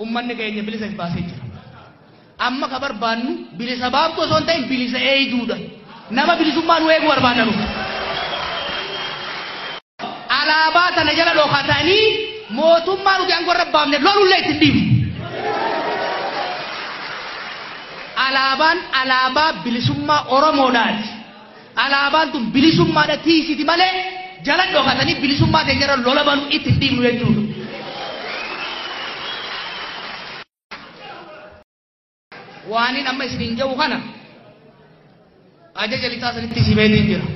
Uummanni keenya bilisa baasee jira. Amma ka barbaannu bilisa baaftu osoo hin ta'in bilisa eeyduudha. Nama bilisummaa nu eeguu barbaadanu. Alaabaa tana jala dhokatanii mootummaa nuti aangoo irra baafne lolullee itti dhiibu. Alaabaan alaabaa bilisummaa Oromoodhaati. Alaabaan tun bilisummaadha tiisiti malee jala dhokatanii bilisummaa ta'e jala lola banu itti dhiibnu jechuudha. Waanin amma isiniin jedhu kana ajaja lixaa sanitti si beetiin jira.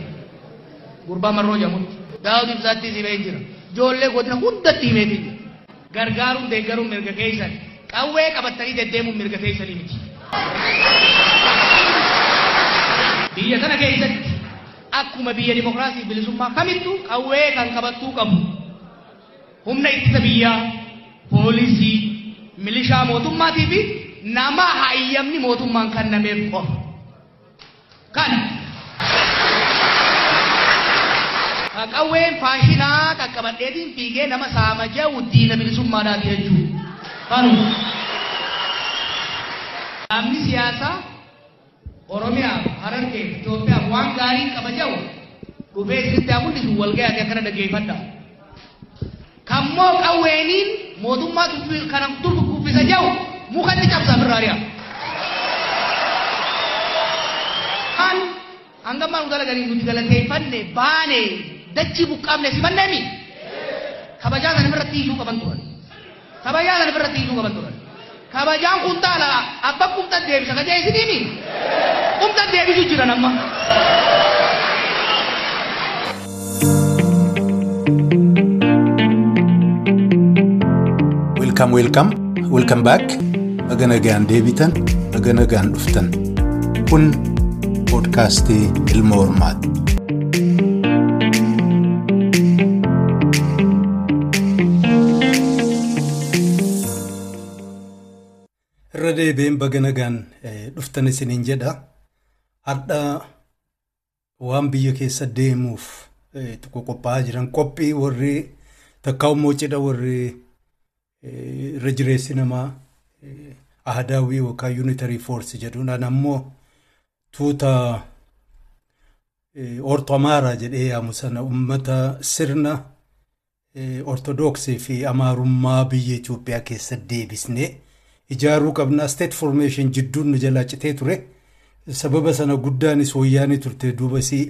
Gurbaa marroo jedhamutti. Daawud ibsaatti si beetiin jira. Ijoollee godina hundatti himeetiin jira. Gargaaruun deeggaruun mirga keessan. Qawwee qabattanii deddeemuun mirga keessanii miti. Biyya kana keessatti akkuma biyya dimokiraasii bilisummaa kamittuu qawwee kan qabattuu qabu. Humna ittisa biyyaa, poolisii, milishaa mootummaatii fi nama hayyamni mootummaan kennameef qofa. Kana. Qawween faashinaa qaqqabadheetiin fiigee nama saama jedhu diina bilisummaadhaati jechuudha. Kanuma. Dhaabni siyaasaa Oromiyaa, Harargee, Itoophiyaa waan gaarii qaba jedhu dhufee isinitti haa mul'isu walga'ii akkana dhaggeeffadha. Kammoo qawweeniin mootummaa kana turku kuffisa jedhu mukatti cabsaa birraari'a. Kan hangammaa nu dalaganii nuti galateeffanne baane dachii buqqaafne si manneemi. Kabajaa sana irratti hiisuu qaban turan. Kabajaa sana irratti hiisuu qaban turan. Kabajaan kun taala abba kumta deebisa ka jeesiniimi. Kumta deebisu back. Baga nagaan deebitan, baga nagaan dhuftan. Kun poodkaastii Ilma Hormaati. Irra deebiin baga nagaan dhuftan isiniin jedha. Har'a waan biyya keessa deemuuf qophaa'aa jiran qophii warri takka immoo cidha warri irra jireessi namaa ahadaawwii yookaan yuunitarii foorsi jedhuudhaan ammoo tuuta orto amaaraa jedhee yaamu sana uummata sirna ortodoksii fi amaarummaa biyya Itoophiyaa keessa deebisnee ijaaruu qabna state formation jidduun nu jalaa citee ture sababa sana guddaanis wayyaanii turte duubasii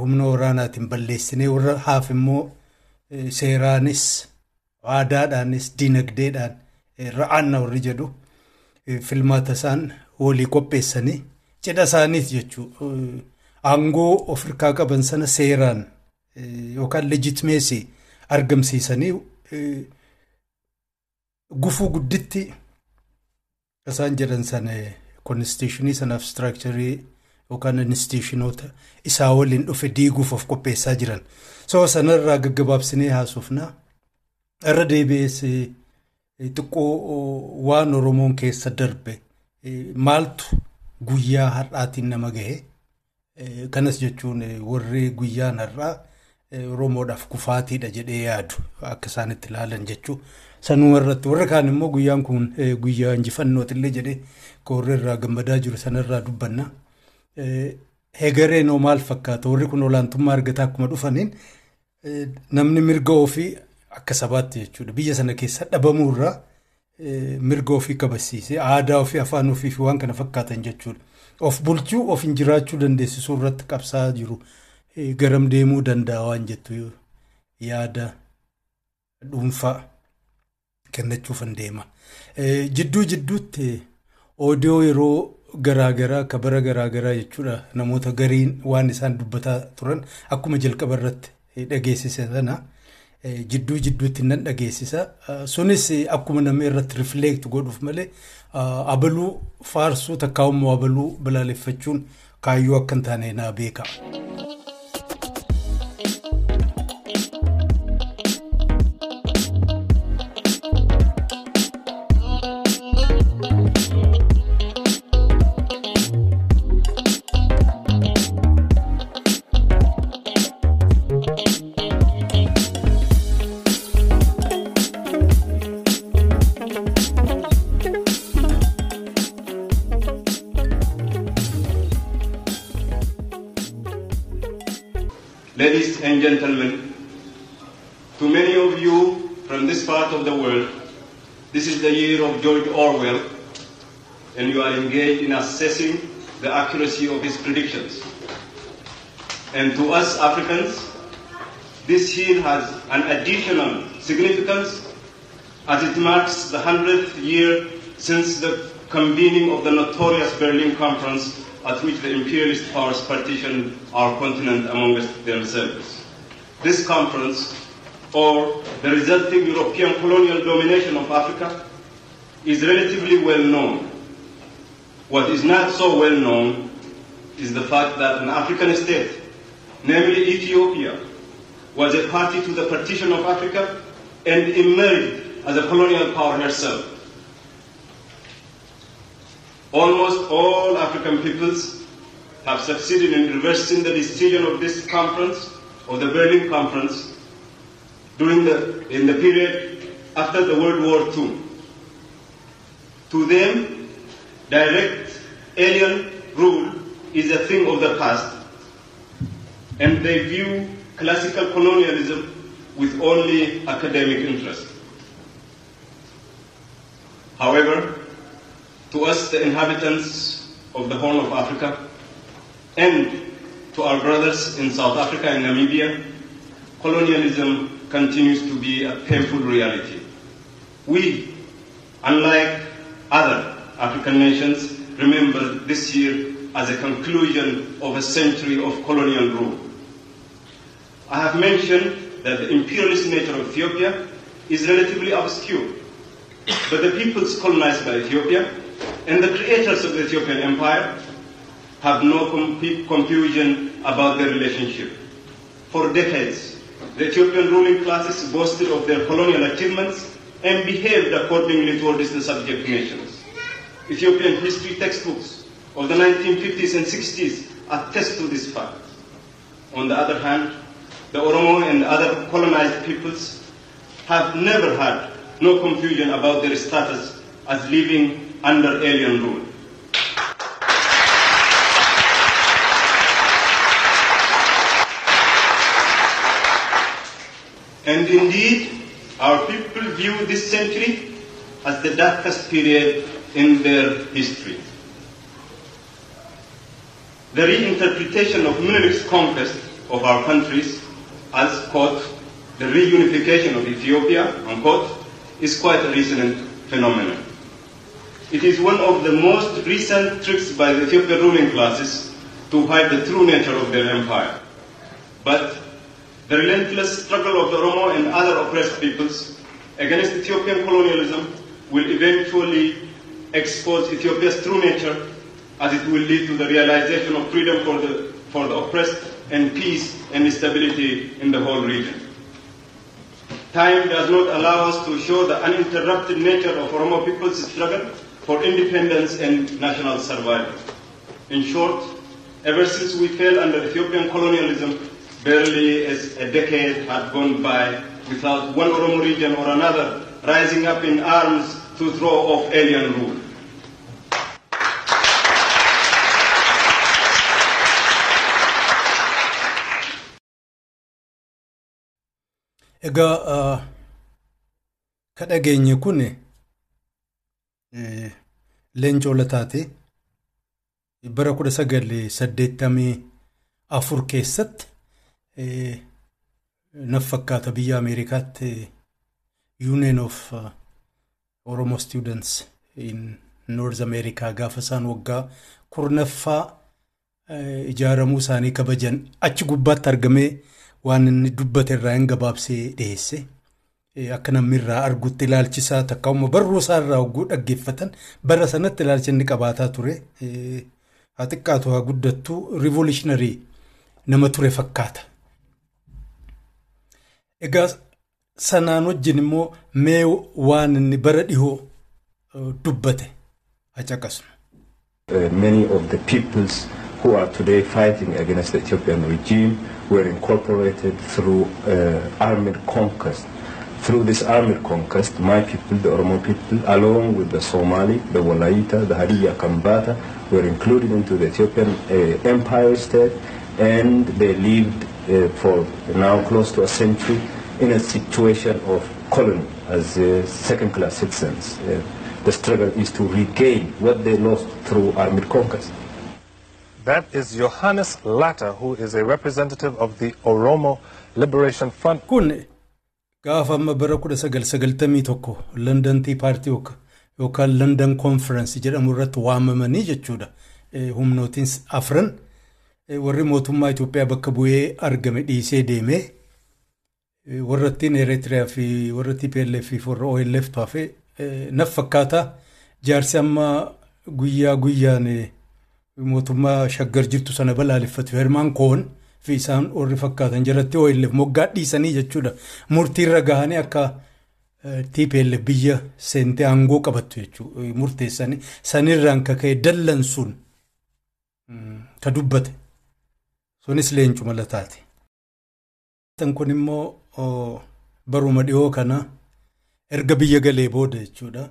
humna waraanaatiin balleessinee warra haaf immoo seeraanis aadaadhaanis dinagdeedhaan ra'aanna warri jedhu filmaata isaan walii qopheessanii cidha isaaniis jechuudha. Aangoo of hirkaa qaban sana seeraan yookaan leejitimeesii argamsiisanii gufuu gudditti isaan jedhan sana konstitushinii sanaaf istiraakcharii yookaan institushinoota isaa waliin dhufe diiguuf of qopheessaa jiran. So sanarraa gaggabaabsinee haasofnaa. irra deebi'ees xiqqoo waan oromoon keessa darbe maaltu guyyaa har'aatiin nama gahe? Kanas jechuun warri guyyaan har'aa oromoodhaaf kufaatiidha jedhee yaadu. Akka isaan itti ilaalan jechuu. Sanuma irratti warra kaan immoo guyyaan kun guyyaa injifannootillee jedhee warri irraa gammadaa jiru sanarraa dubbanna. Heegareen hoo maal fakkaata? Warri kun olaantummaa argataa akkuma dhufaniin namni mirga ofii akka sabaatti jechuudha biyya sana keessa dhabamuurraa mirga ofii kabachiisee aadaa ofii afaan ofii fi waan kana fakkaatan jechuudha of bulchuu of hin jiraachuu dandeessisuu irratti qabsaa jiru garam deemuu danda'a waan jettu yaada dhuunfaa kennachuuf hin deema. Jidduu jidduutti oodiyoo yeroo garaagaraa kabara garaagaraa jechuudha namoota gariin waan isaan dubbataa turan akkuma jalqaba irratti dhageessise sana. Jidduu jidduutti nan dhageessisa. Sunis akkuma nama irratti rifleekti godhuuf malee abaluu faarsuu takkaa immoo abaluu balaaleffachuun kaayyoo akka hin taane naa beeka. The year of George Orwell, and you are engaged in assessing the accuracy of his predictions. And to us Africans, this year has an additional significance as it marks the 100th year since the convening of the notorious Berlin Conference at which the imperialist powers partitioned our continent amongst themselves. This conference, or the resulting European colonial domination of Africa, is relatively well known. What is not so well known is the fact that an African state, namely Ethiopia, was a party to the partition of Africa and emerged as a colonial power herself. Almost all African peoples have succeeded in reversing the decision of this conference, of the Berlin Conference, during the, in the period after the World War II. To them, direct alien rule is a thing of the past, and they view classical colonialism with only academic interest. However, to us, the inhabitants of the Horn of Africa, and to our brothers in South Africa and Namibia, colonialism continues to be a painful reality. We, unlike other African nations, remember this year as a conclusion of a century of colonial rule. I have mentioned that the imperialist nature of Ethiopia is relatively obscure, but the peoples colonized by Ethiopia and the creators of the Ethiopian empire have no com- confusion about their relationship. For decades, the Ethiopian ruling classes boasted of their colonial achievements and behaved accordingly towards the subject nations. Ethiopian history textbooks of the 1950s and 60s attest to this fact. On the other hand, the Oromo and other colonized peoples have never had no confusion about their status as living under alien rule. And indeed, our people view this century as the darkest period in their history. The reinterpretation of Menelik's conquest of our countries as, quote, the reunification of Ethiopia, unquote, is quite a recent phenomenon. It is one of the most recent tricks by the Ethiopian ruling classes to hide the true nature of their empire. But the relentless struggle of the Oromo and other oppressed peoples against Ethiopian colonialism will eventually expose Ethiopia's true nature as it will lead to the realization of freedom for the, for the oppressed and peace and stability in the whole region. Time does not allow us to show the uninterrupted nature of Oromo people's struggle for independence and national survival. In short, ever since we fell under Ethiopian colonialism, barely as a decade had gone by without one Oromo region or another rising up in arms to throw off alien rule. Egaa ka dhageenye kun leencoo lataati. Bara kudha sagal saddeettamii afur keessatti naf fakkaata biyya Ameerikaatti Union of Oromo Students in North America gaafa isaan waggaa kurnaffaa ijaaramuu isaanii kabajan achi gubbaatti argamee waan inni dubbate irraa hin gabaabsee dhiyeesse. Akka namni irraa argutti ilaalchisaa takka uumma barruu isaa irraa hogguu dhaggeeffatan bara sanatti ilaalcha inni qabaataa ture. Haa xiqqaatu haa guddattu riivoolushinarii nama ture fakkaata. Egaa sanaan wajjin immoo mee waan inni bara dhihoo dubbate caqasnu. Uh, many of the peoples who are today fighting against the Ethiopian regime were incorporated through uh, armed conquest. Through this armed conquest, my people, the Oromo people, along with the Somali, the Walaita, the Hadiya Kambata, were included into the Ethiopian uh, empire state and they lived uh, for now close to a century in a situation of colony as second-class citizens. Uh, the struggle is to regain what they lost through armed conquest. That is Johannes Latta, who is a representative of the Oromo Liberation Front. kun gaafa amma bara kudha sagal sagaltamii tokko landantii paartii yookaan landan konferensi jedhamu irratti waamamanii jechuudha humnootiin afran warri mootummaa Itoophiyaa bakka bu'ee argame dhiisee deemee warrattiin Eritiriyaa fi warra TPLF fi warra OLF hafe naf fakkaata jaarsi amma guyyaa guyyaan mootummaa shaggar jirtu sana balaaleffatu hermaan koon fi isaan warri fakkaatan jalatti OLF moggaa dhiisanii jechuudha murtiirra gahanii akka TPLF biyya seentee aangoo qabattu jechuudha murteessanii sanirraan kaka'e dallan sun ka dubbate sunis leencu malataati. kun baruma dhiyoo kana erga biyya galee booda jechuudha.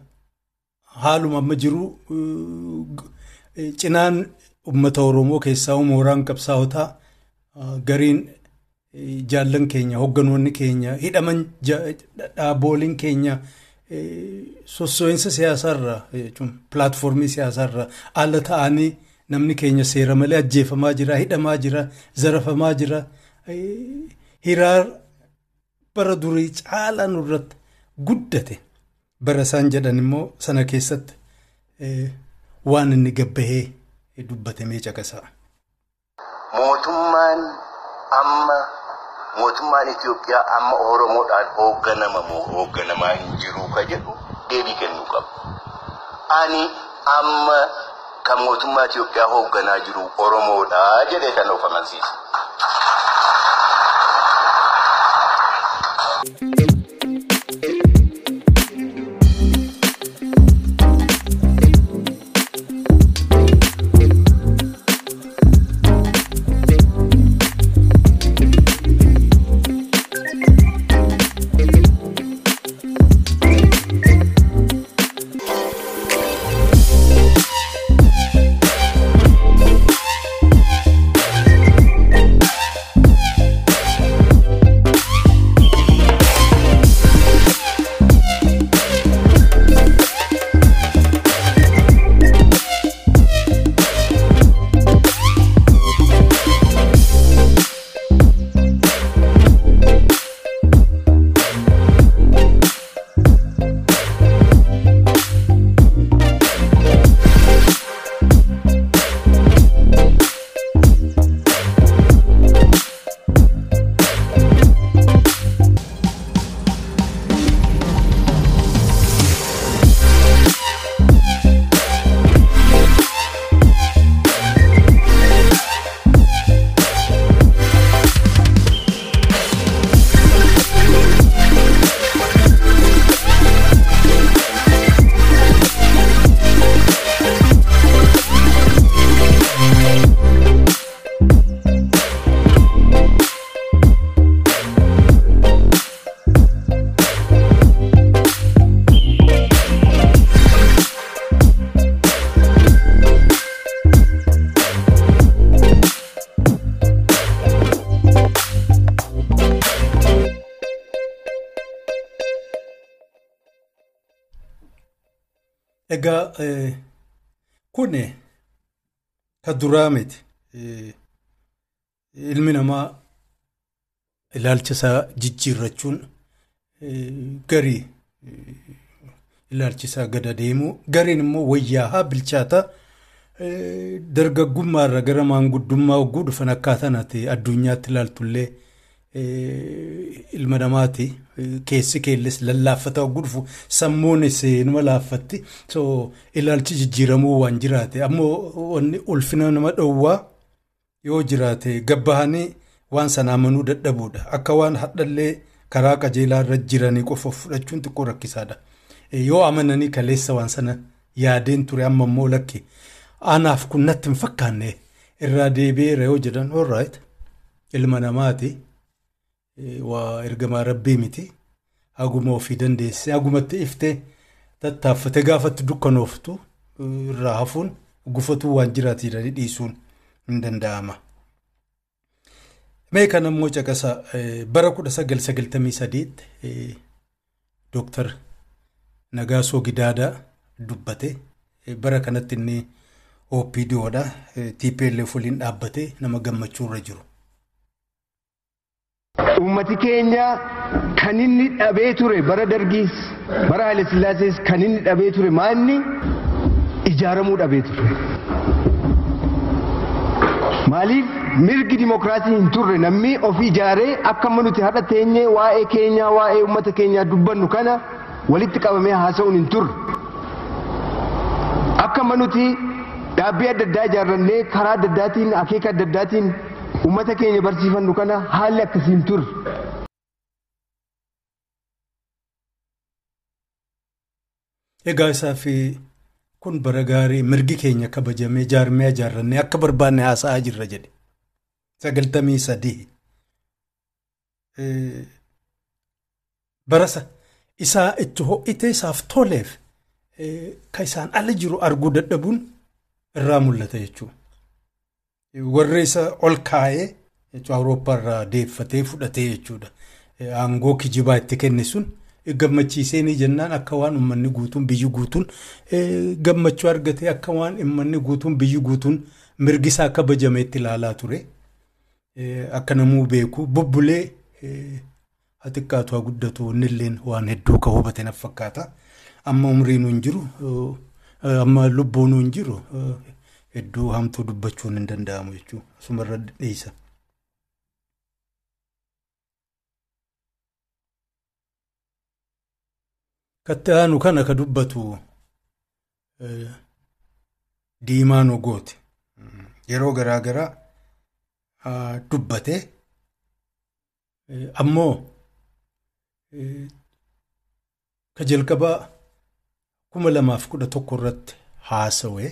Haaluma amma jiru cinaan uummata oromoo keessaa mooraan qabsaa'otaa gariin jaallan keenya hogganoonni keenya hidhaman dhaabooliin keenya sossoo'insa siyaasaarra jechuun pilaatfoormii siyaasaarra ala ta'anii namni keenya seera malee ajjeefamaa jira hidhamaa jira zarafamaa jira hiraa bara durii caalaa nurratti guddate bara isaan jedhan immoo sana keessatti waan inni gabbahee dubbatamee caqasaa. Mootummaan amma mootummaan Itoophiyaa amma Oromoodhaan hoogganama moo hoogganamaa hin jiru ka jedhu deebii kennuu qaba. Ani amma kan mootummaa Itoophiyaa hoogganaa jiru Oromoodha jedhee kan of amansiisa. Duraa miti ilmi namaa ilaalcha isaa jijjiirrachuun garii ilaalchi isaa gada deemu gariin immoo wayyaa bilchaata dargaggummaarra gara maanguddummaa hogguu dhufan akkaataan ati addunyaatti ilaaltullee ilma namaati. Keessi keelles lallaaffata hogguu dhufu sammuunis numa laaffatti ilaalchi jijjiiramuu waan jiraate. Ammoo ulfina nama dhowwaa yoo jiraate gabbahanii waan sana amanuu dadhabuudha. Akka waan hadhallee karaa qajeelaa irra jiranii qofa fudhachuun xiqqoo rakkisaadha. Yoo amananii kaleessa waan sana yaadeen ture amma immoo lakki anaaf kun natti hin fakkaanne irraa deebi'eera yoo jedhan. Alright ilma namaati. Waa ergamaa rabbii miti. Haguma ofii dandeesse. Hagumatti iftee tattaaffate. Gaafatti dukkanooftu irraa hafuun gufatuu waan jiraate jedhanii dhiisuun hin danda'ama. Mee kan ammoo caqasa bara 1993 Dooktar Nagaasoo Gidaadaa dubbate. Bara kanatti inni OPDOdha TPLF waliin dhaabbatee nama gammachuu irra jiru. Uummati keenya kan inni dhabee ture bara dargiis bara Haile Sillaasees kan inni dhabee ture maanni ijaaramuu dhabee ture. Maaliif mirgi dimokiraasii hin turre namni of ijaaree akka amma nuti har'a teenyee waa'ee keenyaa waa'ee uummata keenyaa dubbannu kana walitti qabamee haasa'uun hin turre. Akka amma nuti dhaabbii adda addaa ijaarrannee karaa adda addaatiin akeeka adda addaatiin uummata keenya barsiifannu kana haalli akkasiin turre. Egaa isaa fi kun bara gaarii mirgi keenya kabajamee jaarmee ijaarrannee akka barbaanne haasa'aa jirra jedhe. Sagaltamii sadii. Barasa isaa itti ho'ite isaaf toleef kan isaan ala jiru arguu dadhabuun irraa mul'ata jechuudha. Warri isa ol kaa'ee Awurooppaa irraa deeffatee fudhatee jechuudha. Aangoo kijibaa itti kenne sun gammachiisee ni jennaan akka waan uummanni guutuun biyyi guutuun gammachuu argatee akka waan uummanni guutuun biyyi guutuun mirgisaa kabajameetti ilaalaa ture. Akka namuu beeku bubbulee xiqqaatu haa guddatu innilleen waan hedduu ka hubate naf fakkaata. Amma umriin hin jiru amma lubbuun hin jiru hedduu hamtuu dubbachuun hin danda'amu jechuudha. Asumarra dhiisa. Katti aanu kana ka dubbatu diimaa nogooti. Yeroo garaa garaa dubbate ammoo ka jalqabaa kuma lamaaf kudha tokko irratti haasawee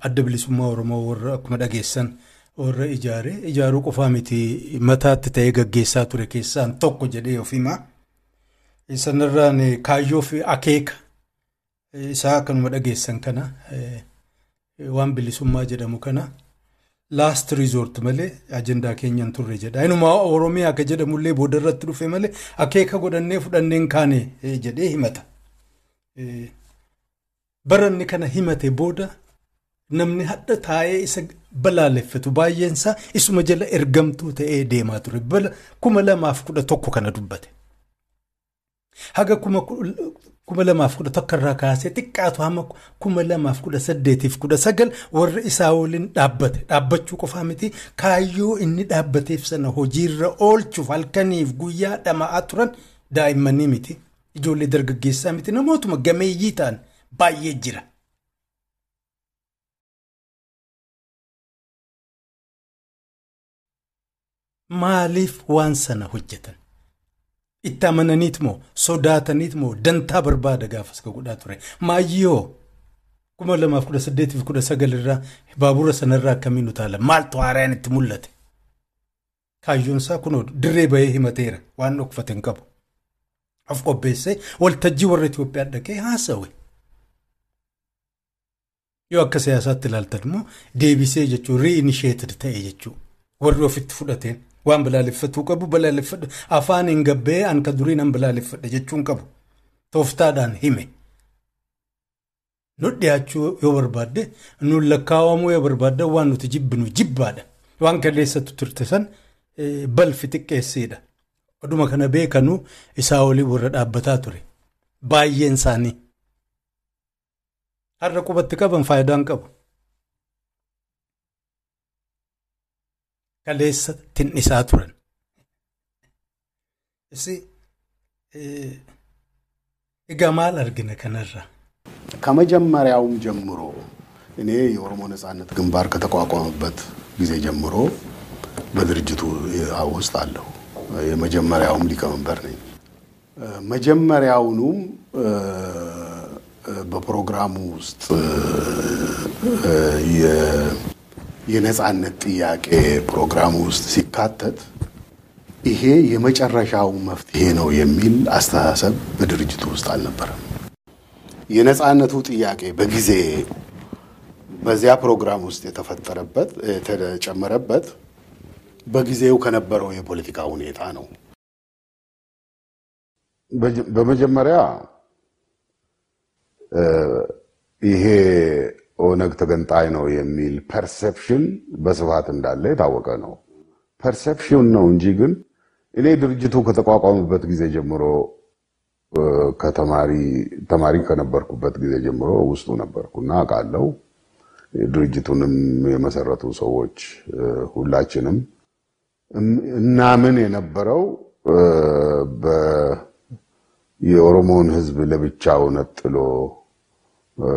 adda bilisummaa Oromoo warra akkuma dhageessan warra ijaaree ijaaruu qofaa miti mataatti ta'ee gaggeessaa ture keessaan tokko jedhee of himaa. Sanarraan kaayyoo fi akeeka isaa akkanuma dhageessan kana waan bilisummaa jedhamu kana laast riizoort malee ajandaa keenya hin turre jedha. Inuma Oromiyaa akka jedhamullee booda irratti dhufe malee akeeka godhannee fudhanneen kaane jedhee himata. Baranni kana himate booda namni hadha taa'ee isa balaaleffatu baay'eensaa isuma jala ergamtuu ta'ee deemaa ture. Kuma lamaaf kudha tokko kana dubbate. Haga kuma lamaaf kudha tokko irraa kaasee xiqqaatu hamma kuma lamaaf kudha saddeetiif kudha sagal warra isaa waliin dhaabbate dhaabbachuu qofaa miti kaayyoo inni dhaabbateef sana hojiirra oolchuuf halkaniif guyyaa dhama'aa turan daa'immanii miti ijoollee dargaggeessaa miti namootuma gameeyyii ta'an baay'ee jira. Maaliif waan sana hojjetan? Itti amananiit moo sodaataniit moo dantaa barbaada gaafas godhaa ture. Maayyoo kuma lamaaf kudha saddeetiif kudha sagal irraa baabura sanarraa akkamiin utaala maaltu haaraan itti mul'ate. Kaayyoon isaa kunoo dirree bahee himateera waan dhokfate hin qabu. Of qopheessee waltajjii warra Itoophiyaa dhaqee haasawe. Yoo akka siyaasaatti ilaaltan immoo deebisee jechuun riinisheetid ta'e jechuudha. Warri ofitti fudhateen. Waan balaaleffatuu qabu balaaleffadhu afaan hin gabbee an ka durii nan balaaleffadha jechuun qabu tooftaadhaan hime. Nu dhiyaachuu yoo barbaadde nuun lakkaawamuu yoo barbaadde waan nuti jibbinu jibbaadha. Waan kaleessatu turte san balfi xiqqeessiidha. Oduma kana beekanuu isaa olii warra dhaabbataa ture. Baay'een isaanii. Har'a qubatti qaban faayidaan qabu. Kaleessa tinnisaa turan. Egaa maal argina kanarra? ከመጀመሪያውም ጀምሮ እኔ የኦሮሞ ነጻነት ግንባር ከተቋቋመበት ጊዜ ጀምሮ በድርጅቱ ውስጥ አለሁ። የመጀመሪያውም ሊቀመንበር ነኝ። መጀመሪያውኑም በፕሮግራሙ ውስጥ የነፃነት ጥያቄ ፕሮግራም ውስጥ ሲካተት ይሄ የመጨረሻው መፍትሄ ነው የሚል አስተሳሰብ በድርጅቱ ውስጥ አልነበረም። የነፃነቱ ጥያቄ በጊዜ በዚያ ፕሮግራም ውስጥ የተፈጠረበት የተጨመረበት በጊዜው ከነበረው የፖለቲካ ሁኔታ ነው። በመጀመሪያ ይሄ ኦነግ ተገንጣይ ነው የሚል ፐርሴፕሽን በስፋት እንዳለ የታወቀ ነው። ፐርሴፕሽን ነው እንጂ ግን እኔ ድርጅቱ ከተቋቋመበት ጊዜ ጀምሮ ከተማሪ ተማሪ ከነበርኩበት ጊዜ ጀምሮ ውስጡ ነበርኩና አውቃለሁ። ድርጅቱንም የመሰረቱ ሰዎች ሁላችንም እናምን የነበረው የኦሮሞውን ሕዝብ ለብቻው ነጥሎ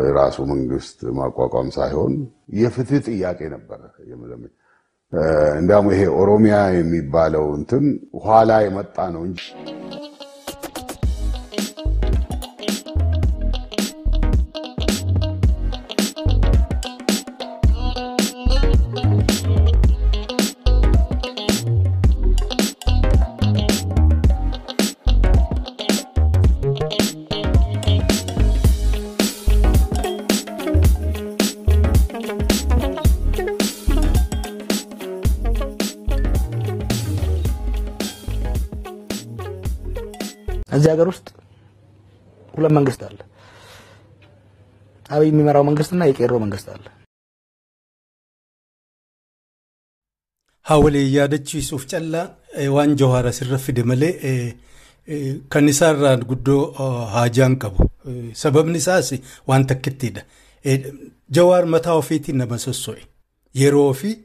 የራሱ መንግስት ማቋቋም ሳይሆን የፍትህ ጥያቄ ነበረ። እንዲያውም ይሄ ኦሮሚያ የሚባለው እንትን ኋላ የመጣ ነው እንጂ ሀገር ውስጥ ሁለት መንግስት አለ። አብይ የሚመራው መንግስትና የቄሮ መንግስት አለ። Hawwalee yaadachiisuuf callaa waan Jawaar asirra fide malee kan isaarraan guddoo haajaan qabu. Sababni isaas waan takkittidha. Jawaar mataa ofiitiin nama sosso'e. Yeroo ofii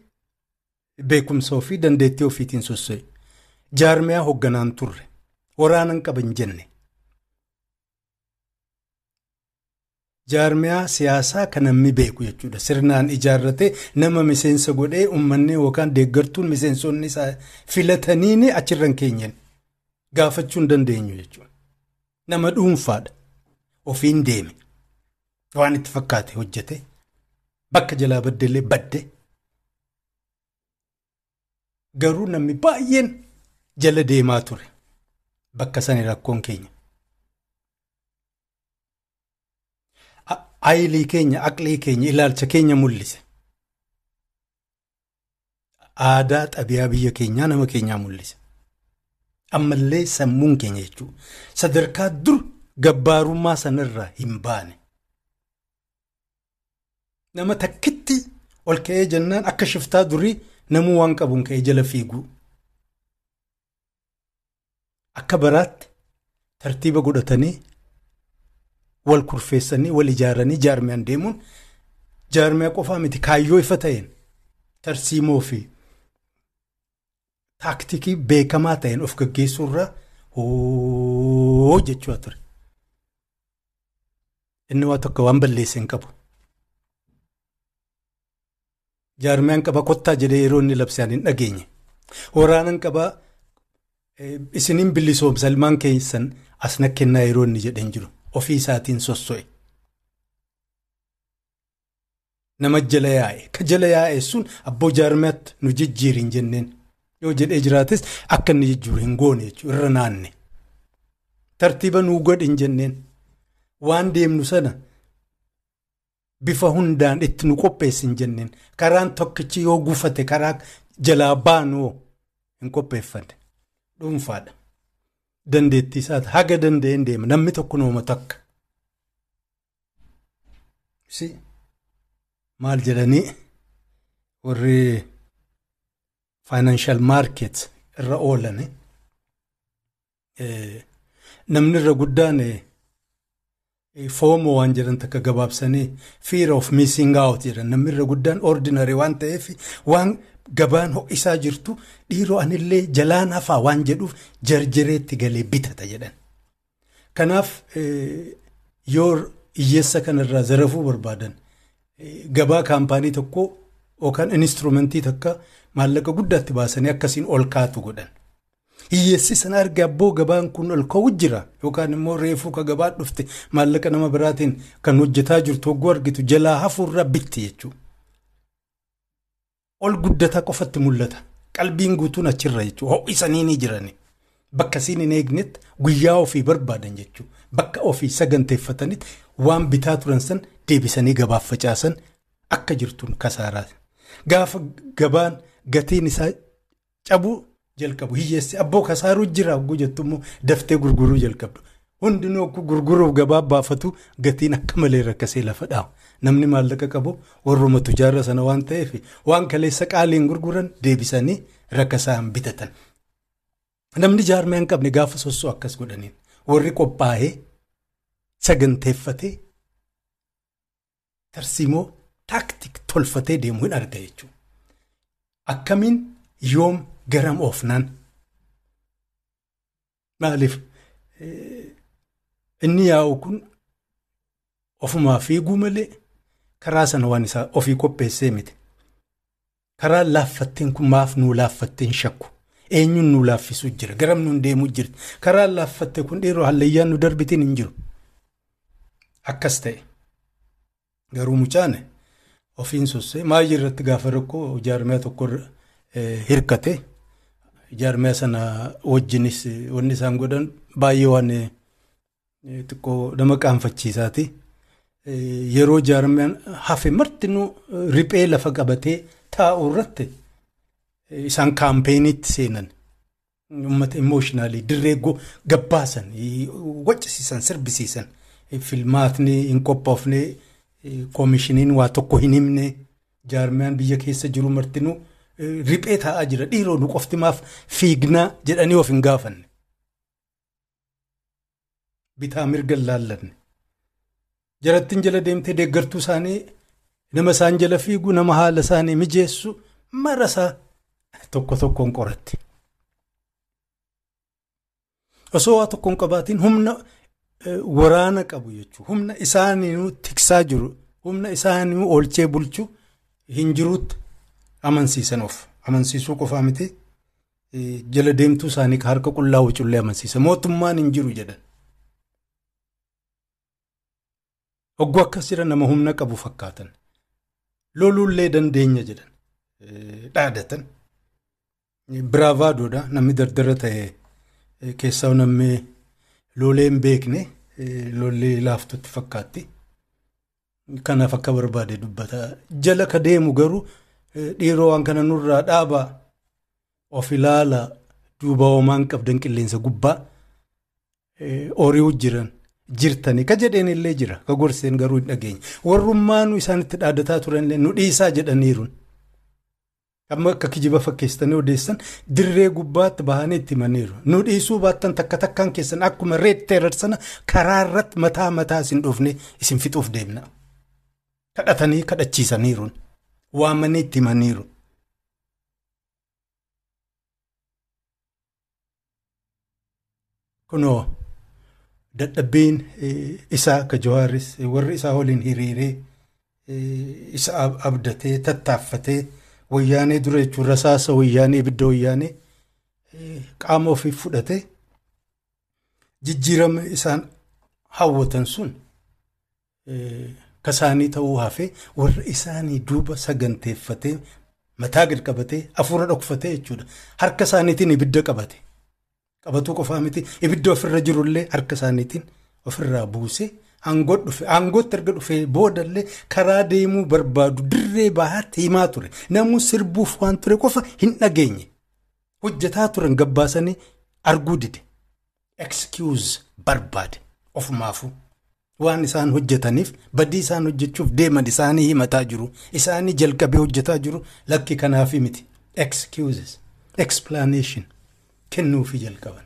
beekumsa ofii dandeettii ofiitiin sosso'e. Jaarmiyaa hoogganaan turre. Waraanan qaban jenne. Jaarmiyaa siyaasaa kan namni beeku jechuudha. Sirnaan ijaarratee nama miseensa godhee uummanni yookaan deeggartuun miseensonni isaa filatanii achirran keenyan gaafachuu hin dandeenyu jechuudha. Nama dhuunfaadha. Ofiin deeme. Waan itti fakkaate hojjete. Bakka jalaa baddellee badde. Garuu namni baay'een jala deemaa ture. Bakka sani rakkoon keenya. Ayilii keenya, aqlii keenya, ilaalcha keenya mul'ise. Aadaa xabiyaa biyya keenyaa nama keenyaa mul'ise. Ammallee sammuun keenya jechuudha. Sadarkaa dur gabbaarummaa sanarraa hin baane. Nama takkitti ol ka'ee jennaan akka shiftaa durii namuu waan qabuun ka'ee jala fiiguu. Akka baraatti tartiiba godhatanii wal kurfeessanii wal ijaaranii jaarmiyaan deemuun jaarmiyaa qofaa miti kaayyoo ifa ta'een tarsiimoo fi taaktikii beekamaa ta'een of gaggeessuurraa hoo jechuu ture. Inni waa tokko waan balleesse hin qabu. Jaarmiyaan qaba kottaa jedhee yeroo inni labsaan hin dhageenye. Waraanan qabaa isiniin bilisoomsa ilmaan keessan as na kennaa yeroo inni jedhan jiru. ofii isaatiin sosso'e. Nama jala yaa'e. Ka jala yaa'e sun abboo jaarmiyaatti nu jijjiirin jenneen. Yoo jedhee jiraates akka inni jijjiiru hin goone jechuudha irra naanne. Tartiiba nuu godhin jenneen. Waan deemnu sana bifa hundaan itti nu qopheessin jenneen. Karaan tokkichi yoo gufate karaa jalaa baanu hin qopheeffanne. Dhuunfaadha. dandeettii isaati haga danda'een deema namni tokko nooma takka. Maal jedhanii warri faayinaanshal maarket irra oolan namni irra guddaan foomoo waan jedhan takka gabaabsanii fear of missing out jedhan namni irra guddaan ordinary waan ta'eef waan gabaan ho'isaa jirtu dhiiroo anillee jalaan hafaa waan jedhuuf jarjareetti galee bitata jedhan. Kanaaf yoo hiyyeessa kanarraa zarafuu barbaadan gabaa kaampaanii tokko yookaan instrumentii takka maallaqa guddaatti baasanii akkasiin ol kaatu godhan. Hiyyeessi sana arge abboo gabaan kun ol ka'u jira yookaan immoo reefuu ka gabaa dhufte maallaqa nama biraatiin kan hojjetaa jirtu hogguu argitu jalaa hafuurra bitti jechuudha. Ol guddataa qofatti mul'ata. Qalbiin guutuun achirra jechuudha. Ho'isanii ni jirani. Bakka siin hin eegnetti guyyaa ofii barbaadan jechuudha. Bakka ofii saganteeffatanitti waan bitaa turan san deebisanii gabaaf facaasan akka jirtuun kasaaraati. Gaafa gabaan gatiin isaa cabuu jalqabu hiyyeessi abboo kasaaruu jira hogguu jettu immoo daftee gurguruu jalqabdu. Hundinuu akka gurguruuf gabaa baafatu gatiin akka malee rakkasee lafa dhaa'u. Namni maallaqa qabu warruma tujaarra sana waan ta'eef waan kaleessa qaaliin gurguran deebisanii rakkasaan bitatan. Namni jaarmee hin qabne gaafa sossoo akkas godhaniin warri qophaa'ee saganteeffatee tarsiimoo taaktik tolfatee deemuu hin arga jechuudha. Akkamiin yoom garam oofnaan maaliif inni yaa'u kun ofumaa fiiguu malee karaa sana waan isaa ofii qopheessee miti. Karaa laaffatteen kun maaf nuu laaffatteen shakku. Eenyuun nuu laaffisuu jira garam nuun deemuu jirti karaa laaffatte kun dhiiroo hallayyaan nu darbitiin hin jiru. Akkas ta'e garuu mucaan ofiin sossee maayii irratti gaafa rakkoo jaarmiyaa tokko hirkate jaarmiyaa sana wajjinis wanni isaan godhan baay'ee waan xiqqoo nama qaanfachiisaati. Yeroo jaarmiyaan hafe martinuu riphee lafa qabatee taa'u irratti isaan kaampeenii seenan. Uummata imooshinaali dirree gabbaasan waccisiisan sirbisiisan. filmaatni hin qophoofne koomishiniin waa tokko hin himne jaarmiyaan biyya keessa jiru martinuu riphee taa'aa jira dhiiroo nu qoftimaaf fiignaa jedhanii of hin gaafanne. Bitaa mirga laallanne. Jarattiin jala deemtee deeggartuu isaanii nama isaan jala fiigu nama haala isaanii mijeessu marasaa tokko tokkoon qoratti. Osoo waa tokkoon qabaatiin humna waraana qabu jechuudha. Humna isaanii tiksaa jiru, humna isaanii oolchee bulchu hin jiruutti amansiisan of. Amansiisuu qofaa miti jala deemtuu isaanii harka qullaa wucullee amansiisa. Mootummaan hin jiru jedhan. Hogguu akkas jira nama humna qabu fakkaatan. Loluullee dandeenya jedhan. Dhaadatan. Biraavaadoodha namni dardara ta'e keessaa namni. Lolee hin beekne lollee laaftutti fakkaatti. Kanaaf akka barbaade dubbata. Jala ka deemu garuu dhiiroo waan kana nurraa dhaabaa of ilaala duuba hoomaan qabdan qilleensa gubbaa ori'uu jiran jirtanii ka jedheen illee jira ka gorseen garuu hin dhageenye. Warrummaanuu isaanitti dhaadataa turanillee nu dhiisaa jedhaniiruun. Amma akka kijiba fakkeessitanii odeessan dirree gubbaatti bahanii itti himaniiru. Nu dhiisuu baattan takka takkaan keessan akkuma reet teerar sana karaa irratti mataa mataa isin dhufne isin fixuuf deemna. Kadhatanii kadhachiisaniiruun. Waamanii itti himaniiru. Kunoo dadhabbiin isaa akka Jawaaris warri isaa waliin hiriiree isa abdatee tattaaffatee. wayyaanee dura jechuun rasaasa wayyaanee ibidda wayyaanee qaama ofii fudhate jijjiirama isaan hawwatan sun kasaanii ta'uu hafee warra isaanii duuba saganteeffatee mataa gad qabatee hafuura dhokfatee jechuudha harka isaaniitiin ibidda qabate qabatuu qofaa miti ibidda ofirra jirullee harka isaaniitiin ofirraa dhufe aangootti erga dhufee boodallee karaa deemuu barbaadu dirree bahaatti himaa ture. Namuu sirbuuf waan ture qofa hin dhageenye. Hojjetaa turan gabbaasanii arguu dide. Excuse barbaade. Ofumaafuu waan isaan hojjetaniif badii isaan hojjechuuf deeman isaanii himataa jiru. Isaanii jalqabee hojjetaa jiru. Lakki kanaafi miti excuses. Explanation kennuufi jalqaban.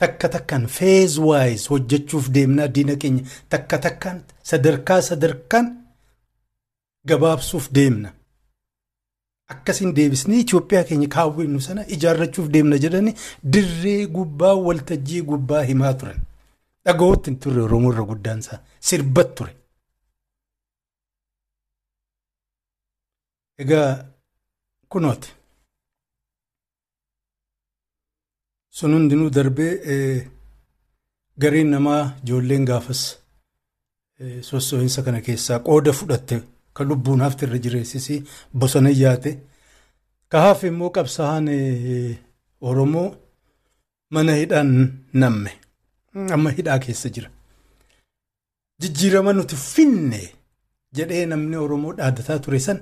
takka takkaan phase wise hojjechuuf deemnaa diina keenya takka takkaan sadarkaa sadarkaan gabaabsuuf deemna. Akkasiin deebisnee Itoophiyaa keenya kaawwannu sana ijaarrachuuf deemna jedhanii dirree gubbaa waltajjii gubbaa himaa turan. Dhaga'ootti hin turre Oromoo irra guddaan sirbat ture. Egaa kunooti. Sun hundinuu darbee gariin namaa ijoolleen gaafas sossoo'insa kana keessaa qooda fudhatte kan lubbuun hafte irra jireessisii bosona yaate ka hafe immoo qabsaa'aan oromoo mana hidhaan namme amma hidhaa keessa jira. Jijjiirama nuti finne jedhee namni Oromoo dhaadataa ture san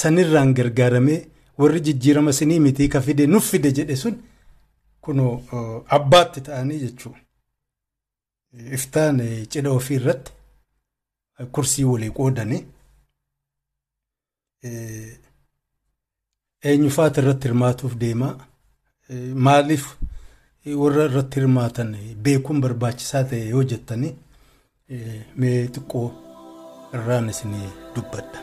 sanirraan gargaaramee warri jijjiirama sinii mitii ka fide nuuf fide jedhe sun kunoo abbaatti ta'anii jechuudha. Iftaan cidha ofii irratti kursii walii qoodanii eenyufaat irratti hirmaatuuf deemaa maaliif warra irratti hirmaatan beekuun barbaachisaa ta'e yoo jettanii mee xiqqoo irraan isinii dubbadha.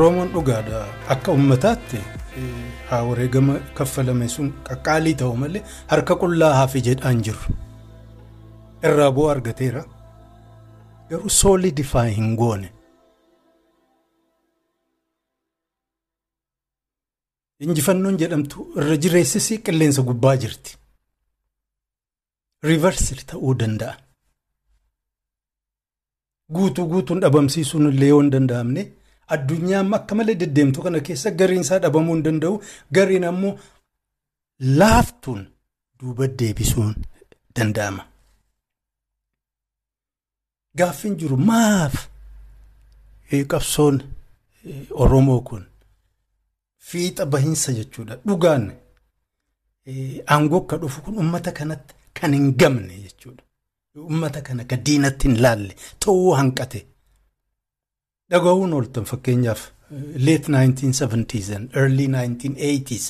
Oromoon dhugaadha akka ummataatti haa wareegama kaffalame sun qaqqaalii ta'u malee harka qullaa hafi jedhaan jiru. Irraa bu'aa argateera. Garuu soolidifaa hin goone. Injifannoon jedhamtu irra jireessisii qilleensa gubbaa jirti. Riivarsili ta'uu danda'a. Guutuu guutuun dhabamsiisuun illee yoo hin danda'amne. Addunyaan akka malee deddeemtu kana keessa gariin isaa dhabamuu hin danda'u gariin ammoo laaftuun duuba deebisuun danda'ama. Gaaffiin jiru maaf qabsoon Oromoo kun fiixa bahinsa jechuudha dhugaan aangoo akka dhufu kun uummata kanatti kan hin gamne jechuudha. Uummata kana ka diinatti hin laalle ta'uu hanqate. Dhaga'uun ooltan fakkeenyaaf late 1970s and early 1980s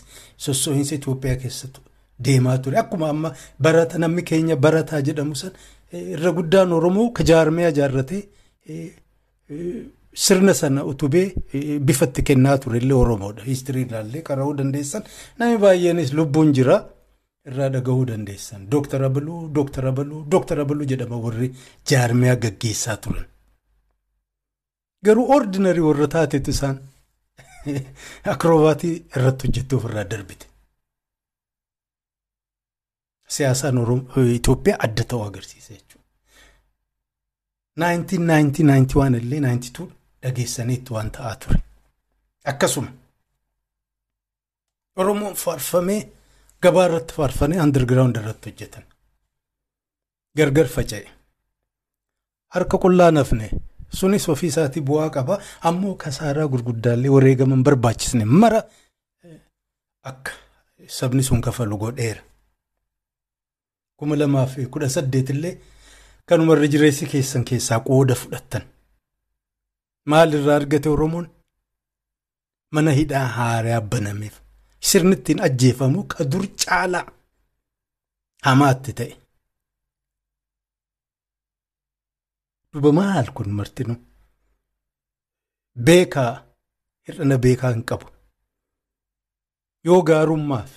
sossoohinsa Itoophiyaa keessatti deemaa ture akkuma amma barata namni keenya barataa jedhamu san irra guddaan Oromoo ka jaarmee ijaarratee sirna sana utubee bifatti kennaa ture illee Oromoodha. Histirii ilaallee qara'uu dandeessan namni baay'eenis lubbuun jira irraa dhaga'uu dandeessan. Dooktara Abaluu, Dooktara Abaluu, Dooktara Abaluu jedhama warri jaarmee gaggeessaa turan. Garuu ordinarii warra taatetu isaan akroobaatii irratti hojjettuuf irraa darbite. Siyaasaan Itoophiyaa adda ta'uu agarsiisa jechuudha. 1990-91 illee 92 dhageessaniitti waan ta'aa ture. Akkasuma Oromoon faarfamee gabaa irratti faarfamee underground irratti hojjetan. Gargar faca'e. Harka qullaa nafne sunis ofii isaatii bu'aa qaba ammoo kasaaraa gurguddaallee wareegaman barbaachisne mara akka sabni sun kafalu godheera. kuma lamaa fi kudha saddeet illee kanuma irra jireessi keessan keessaa qooda fudhattan. Maal irraa argate Oromoon? Mana hidhaa haaraa banameef sirni ittiin ajjeefamu ka dur caalaa hamaatti ta'e. Duba maal kun martinu? Beekaa hir'ina beekaa hin qabu. Yoo gaarummaaf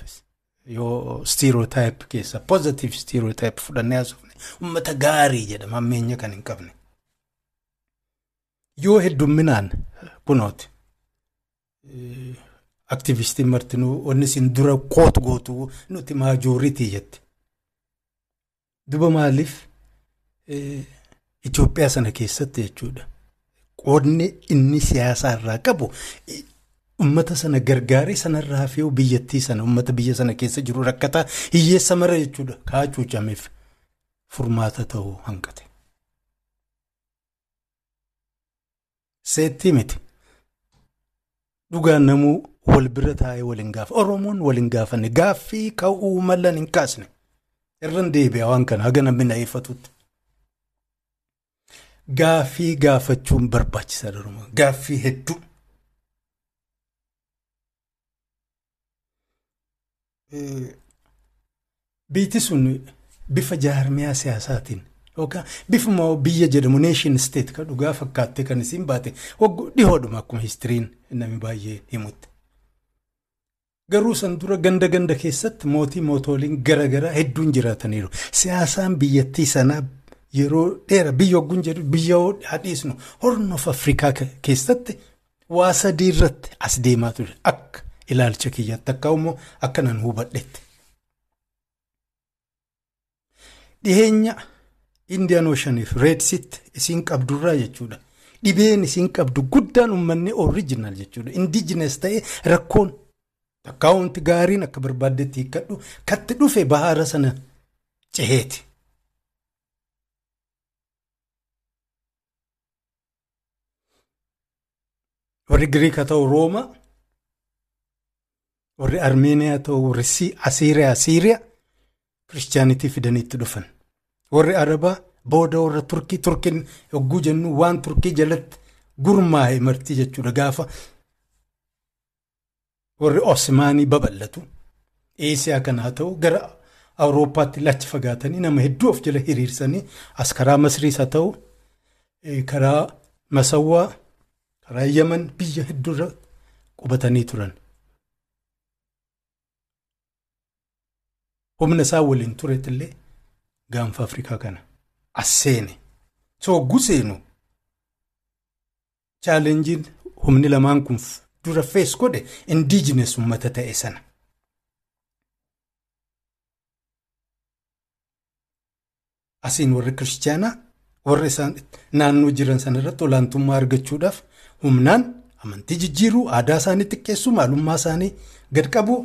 yoo stereotype keessa positive stereotype fudhannee haasofne ummata gaarii jedhama ammeenya kan hin qabne. Yoo heddumminaan kunooti aktivistiin martinuu wanni isin dura koot gootu nuti maajooritii jette. Duba maaliif Itoophiyaa sana keessatti jechuudha. Qoodni inni siyaasaa irraa qabu ummata sana gargaaree sanarraa hafee biyyattii sana ummata biyya sana keessa jiru rakkataa hiyyeessa mara jechuudha. Kaachuu cameef furmaata ta'uu hanqate. Seettii miti. Dhugaan namuu wal bira taa'ee waliin gaafa. Oromoon waliin gaafanne gaaffii ka'uu mallan hin kaasne. Irran deebi'a waan kana haga namni na. Gaaffii gaafachuun barbaachisaadha Oromoo. Gaaffii hedduu. Biitti sun bifa jaarmiyaa siyaasaatiin yookaan bifuma biyya jedhamu neeshin isteet kan dhugaa fakkaattee kan isiin baate dhihoodhuma akkuma histiriin namni baay'ee himutti. Garuu san dura ganda ganda keessatti mootii mootoliin garaagaraa hedduun jiraataniiru. Siyaasaan biyyattii sanaa yeroo dheeraa biyya ogguun jedhu biyya hadhiisnu hornoof Afrikaa keessatti waa sadii irratti as deemaa ture akka ilaalcha kiyyaatti akka immoo akka nan hubadhetti. Dhiheenya Indiyaan Oshaniif Reedsitti isiin qabdurraa jechuudha. Dhibeen isiin qabdu guddaan uummanni orijinaal jechuudha. Indijinees ta'ee rakkoon akkaawunti gaariin akka barbaaddetti hiikkadhu katti dhufe bahaara sana ceheeti. Warri Giriik haa ta'u Rooma, warri Armeeniyaa haa ta'u Asiiriyaa Siiriyaa kiristaanitii fidaniitti dhufan. Warri Arabaa booda warra Turkii Turkiin yogguu jennu waan Turkii jalatti gurmaa'e marti jechuudha gaafa warri Osmaanii babal'atu. Eesiyaa kana haa ta'u gara Awurooppaatti lachi fagaatanii nama hedduu of jala hiriirsanii as karaa Masriis haa ta'u karaa Masawwaa karaa Yaman biyya hedduurra qubatanii turan. Humna isaa waliin turetillee gaanfa Afrikaa kana as seene. Sooggu seenu chaalenjiin humni lamaan kun dura fees godhe indiijines uummata ta'e sana. Asiin warri kiristaanaa warri isaan naannoo jiran sana irratti olaantummaa argachuudhaaf humnaan amantii jijjiiruu aadaa isaanii xiqqeessuu maalummaa isaanii gad qabuu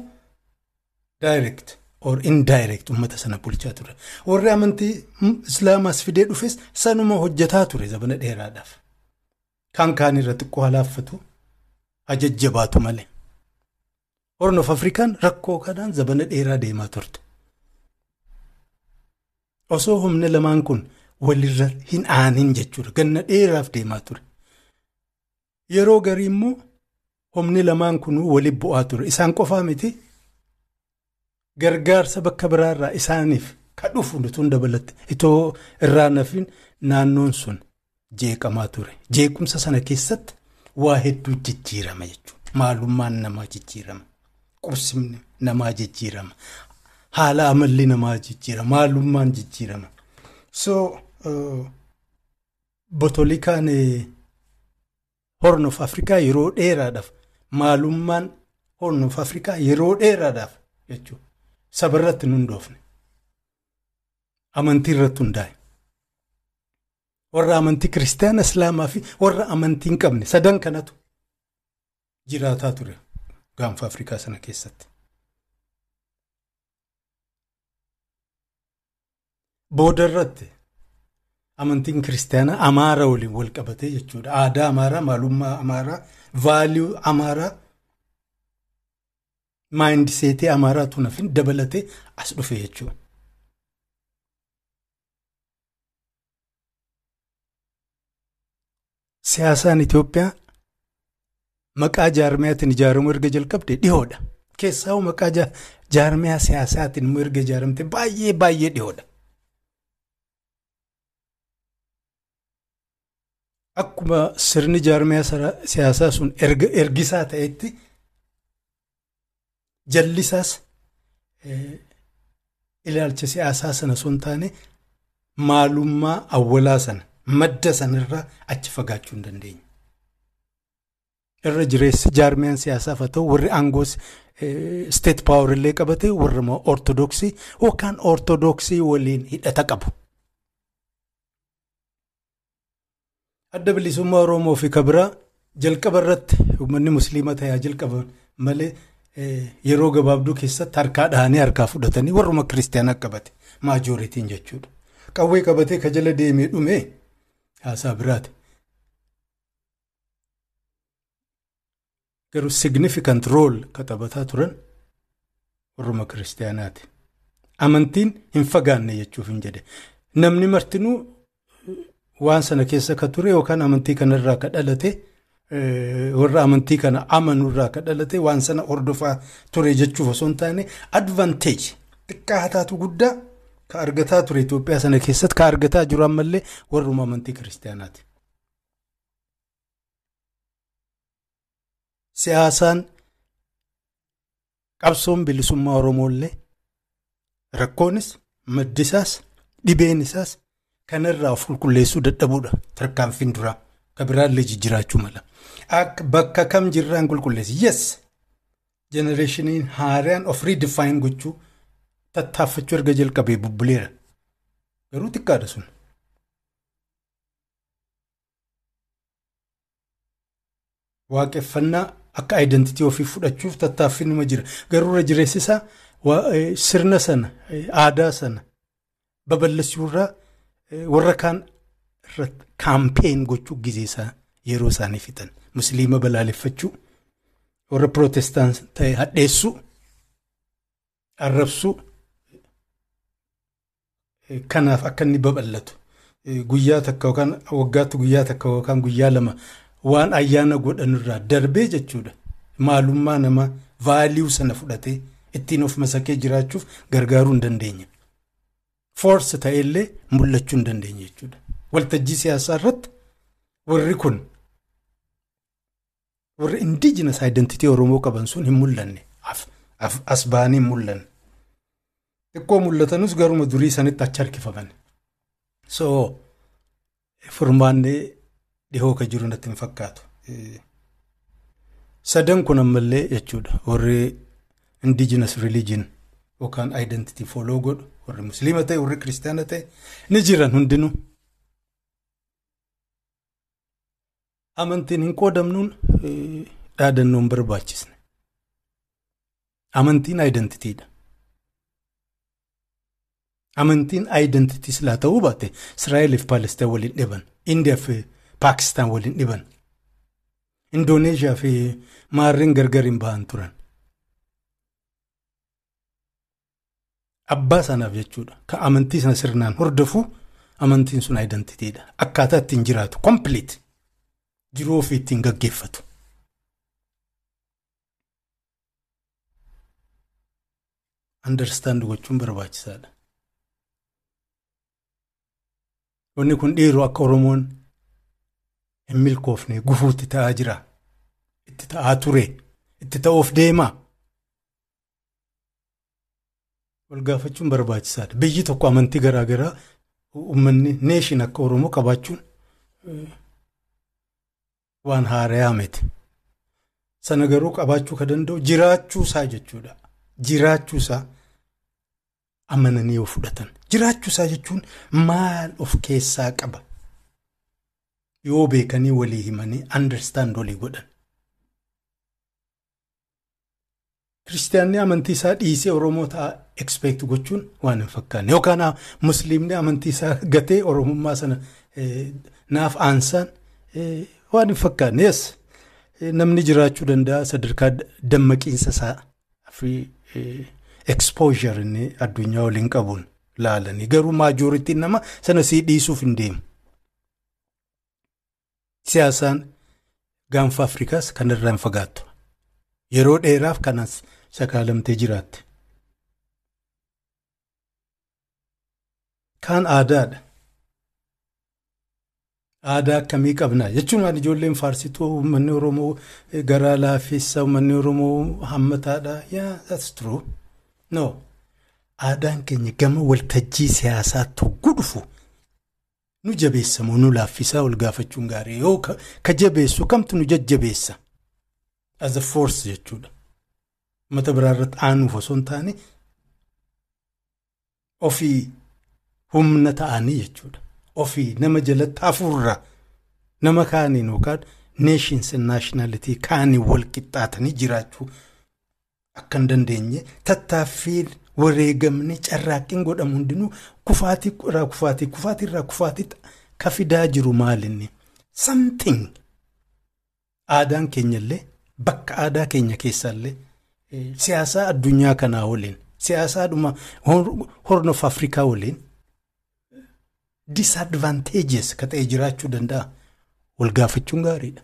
daayireekt or indirect uummata sana bulchaa ture. Warri amantii islaamaas fidee dhufes sanuma hojjetaa ture zabana dheeraadhaaf. Kan kaan irra xiqqoo halaaffatu ajajjabaatu malee. Hornoof Afrikaan rakkoo kanaan zabana dheeraa deemaa turte. Osoo humni lamaan kun walirra hin aanin jechuudha. Ganna dheeraaf deemaa ture. Yeroo garii immoo humni lamaan kun waliin bu'aa ture. Isaan qofaa miti. Gargaarsa bakka biraarraa isaaniif ka dhufu nutuun dabalatte itoo irraa nafin naannoon sun jeeqamaa ture. Jeequmsa sana keessatti waa hedduu jijjiirama jechuudha. Maalummaan namaa jijjiirama. Qubsimni namaa jijjiirama. Haala amalli namaa jijjiirama. Maalummaan jijjiirama. So botolikaan Horn of Afrikaa yeroo dheeraadhaaf maalummaan Horn of Afrikaa yeroo dheeraadhaaf jechuudha. Saba irratti hin hundoofne. Amantii irratti hundaa'e. Warra amantii kiristaana islaamaa fi warra amantii hin qabne sadan kanatu jiraataa ture gaanfa Afrikaa sana keessatti. Booda irratti amantiin kiristaanaa amaara waliin wal qabatee jechuudha. Aadaa amaaraa, maalummaa amaaraa, vaaliyuu amaaraa, maayindiseetii amaaraatu nafin dabalatee as dhufe jechuudha. Siyaasaan Itoophiyaa maqaa jaarmiyaatiin ijaaramuu erga jalqabde dhihoodha. Keessaa maqaa jaarmiyaa siyaasaatiin immoo erga ijaaramte baay'ee baay'ee dhihoodha. Akkuma sirni jaarmiyaa siyaasaa sun ergisaa ta'etti jallisaas ilaalcha siyaasaa sana sun taane maalummaa awwalaa sana madda sanarraa achi fagaachuu hin dandeenye. Irra jireessi jaarmiyaan siyaasaaf haa ta'u warri aangoos steet paawar illee qabate warra ortodoksii yookaan ortodoksii waliin hidhata qabu. Adda bilisummaa Oromoo fi kabiraa jalqaba irratti uummanni musliima ta'ee jalqaba malee yeroo gabaabduu keessatti harkaa dhahanii harkaa fudhatanii warruma kiristaanaa qabate maajooritiin jechuudha. Qawwee qabatee ka jala deemee dhumee haasaa biraati. Garuu significant role ka taphataa turan warruma kiristaanaati. Amantiin hin fagaanne jechuuf hin jedhe. Namni martinuu waan sana keessa ka ture yookaan amantii kanarraa ka dhalate warra amantii kana amanurraa ka dhalate waan sana hordofaa ture jechuuf osoo hin taane advantage xiqqaa hataatu guddaa ka argataa ture Itoophiyaa sana keessatti ka argataa jiru ammallee warruma amantii kiristaanaati. Siyaasaan qabsoon bilisummaa Oromoollee rakkoonis maddisaas dhibeen isaas kanarraa of qulqulleessuu dadhabuudha. Tarkaanfiin duraa ka biraallee jijjiraachuu mala. Bakka kam jirraan qulqulleessi? Yes. Jenereeshiniin haaraan of redefine gochuu tattaaffachuu erga jalqabee bubbuleera. Garuu xiqqaadha sun. Waaqeffannaa akka identitii ofii fudhachuuf tattaaffiin nima jira. Garuu irra jireessisaa sirna sana aadaa sana. Babal'isuurraa warra kaan irratti kaampeen gochuu gizeessaa yeroo isaanii fixan. Musliima balaaleffachuu warra pirootestaan ta'e hadheessuu arrabsuu kanaaf akka inni babal'atu guyyaa takka yookaan waggaatti guyyaa takka yookaan guyyaa lama waan ayyaana godhanirraa darbee jechuudha. Maalummaa namaa vaaliyuu sana fudhatee ittiin of masakee jiraachuuf gargaaruu hin dandeenya. Foorsi ta'ellee mul'achuu hin dandeenye jechuudha. Waltajjii siyaasaa irratti warri kun warri indijinas identitii Oromoo qaban sun hin mul'anne as ba'anii hin mul'anne. Xiqqoo mul'atanus garuma durii sanitti achi harkifaman. So furmaannee dhihoo ka jiru natti hin fakkaatu. Sadan kun ammallee jechuudha warri indijinas religion yookaan identity follow godhu warri musliima ta'e warri kiristaana ta'e ni jiran hundinuu. Amantiin hin qoodamnuun dhaadannoon barbaachisne. Amantiin identitiidha. Amantiin identitii silaa ta'uu baate Israa'eeliif Paalestaan waliin dhiban. Indiyaa fi Paakistaan waliin dhiban. Indooneeshiyaa fi maarreen gargar hin bahan turan. Abbaa sanaaf jechuudha. Kan amantii sana sirnaan hordofu amantiin sun identitiidha. Akkaataa ittiin jiraatu complete jiruu ofii ittiin gaggeeffatu. Understand gochuun barbaachisaadha. Wanni kun dhiiroo akka Oromoon hin milkoofne gufuutti ta'aa jira. Itti ta'aa ture. Itti ta'uuf deemaa. Wal gaafachuun barbaachisaadha. Biyyi tokko amantii garaa garaa uummanni neeshin akka Oromoo qabaachuun waan haarayaa miti. Sana garuu qabaachuu ka danda'u jiraachuu isaa jechuudha. Jiraachuu isaa amananii yoo fudhatan. Jiraachuu isaa jechuun maal of keessaa qaba? Yoo beekanii walii himanii understand walii godhan. Kiristaanni amantii isaa dhiisee Oromoo ta'a expect gochuun waan hin fakkaanne yookaan musliimni amantii isaa gatee Oromummaa sana naaf aansaan waan hin fakkaanne yes namni jiraachuu danda'a sadarkaa dammaqiinsa isaa fi exposure inni addunyaa waliin qabuun laalanii garuu maajooritiin nama sana sii dhiisuuf hin deemu. Siyaasaan gaanfa Afrikaas kanarraa hin fagaattu. Yeroo dheeraaf kanas sakaalamtee jiraatte. Kaan aadaadha. Aadaa akkamii qabna jechuun ijoolleen faarsituu uummanni Oromoo garaa laafessa uummanni Oromoo hammataadha. Yaa that's true. No. Aadaan keenya gama waltajjii siyaasaa tokko dhufu nu jabeessamoo nu laaffisaa ol gaafachuun gaarii yoo ka jabeessu kamtu nu jajjabeessa as a force jechuudha. Mata biraa irratti aanuuf osoo hin taane ofii humna ta'anii jechuudha. Ofii nama jalatti hafuurraa nama kaaniin yookaan neeshins naashinaalitii kaaniin wal qixxaatanii jiraachuu akka hin dandeenye tattaaffiin wareegamni carraaqqiin godhamu hundinuu kufaatii irraa kufaatii kufaatii irraa kufaatii ka fidaa jiru maalinni something. aadaan keenyallee bakka aadaa keenya keessallee siyaasaa addunyaa kanaa waliin. Siyaasaadhuma horn of afrikaa waliin. Disadvantageous ka ta'e jiraachuu danda'a. Wal gaafachuun gaariidha.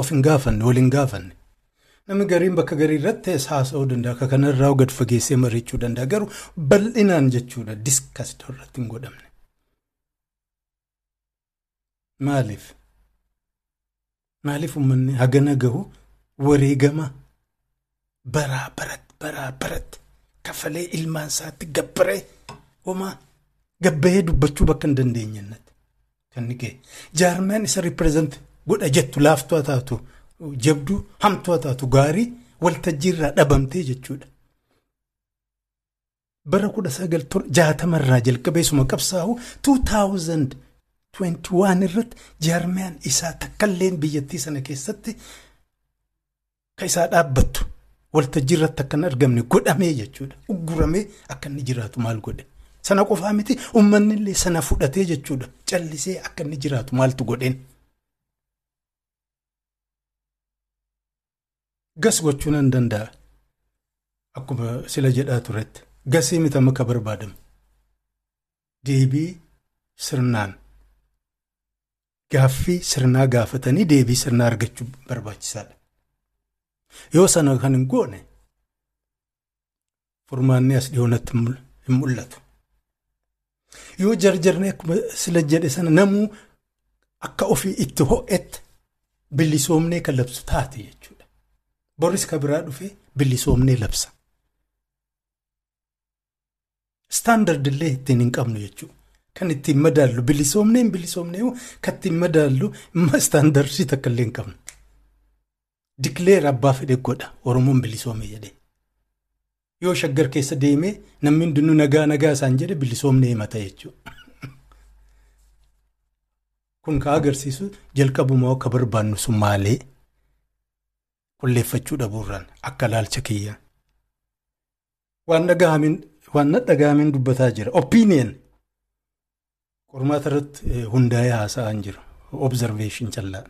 of hin gaafanne wal hin gaafanne. Namni gariin bakka garii irratti haasa'uu danda'a. Akka kanarraa gad fageessee mari'achuu danda'a. Garuu bal'inaan jechuudha diskast irratti hin godhamne. Maaliif? Maaliif uummanni hagana gahu wareegama baraa baratti baraa baratti kafalee ilmaan isaatti gabbaree homaa gabbahee dubbachuu bakka hin dandeenyennatti kan ni ga'e. Jaarmaan isa ripireezent godha jettu laaftuu taatu jabduu hamtuu taatu gaarii waltajjiirraa dhabamtee jechuudha. Bara kudha sagal jaatamarraa jalqabeessuma qabsaa'u 2000 21 irratti jaarmiyaan isaa takkaileen biyyattii sana keessatti kan isaa dhaabbattu waltajjii irratti akka hin argamne godhamee jechuudha. Ugguramee akka inni jiraatu maal godhe? Sana qofaa miti uummanni illee sana fudhatee jechuudha. Callisee akka inni jiraatu maaltu godheen? Gas gochuu nan danda'a. Akkuma sila jedhaa turetti gasii miti amma akka barbaadamu deebii sirnaan. Gaaffii sirnaa gaafatanii deebii sirnaa argachuu barbaachisaadha. Yoo sana kan hin goone furmaanni as dhiyoonatti hin mul'atu. Yoo jarjarnee akkuma sila jedhe sana namuu akka ofii itti ho'etti bilisoomnee kan labsu taate jechuudha. Boris ka biraa dhufee bilisoomnee labsa. Istaandard illee ittiin hin qabnu jechuudha. Kan ittiin madaallu bilisoomnee hin bilisoomnee kan ittiin madaallu immoo istaandardii takka illee hin qabnu. Dikleer abbaa fedhe godha Oromoon bilisoome jedhee. Yoo shaggar keessa deemee namni hundinuu nagaa nagaa isaan jedhe bilisoomnee himata jechuudha. Kun ka agarsiisu jalqabumaa akka barbaannu sun maalee qulleeffachuu dhabuurraan akka laalcha kiyyaa. Waan dhaga'amiin dubbataa jira. Opinion qormaata irratti hundaa'ee haasa'an jira. Observation callaa.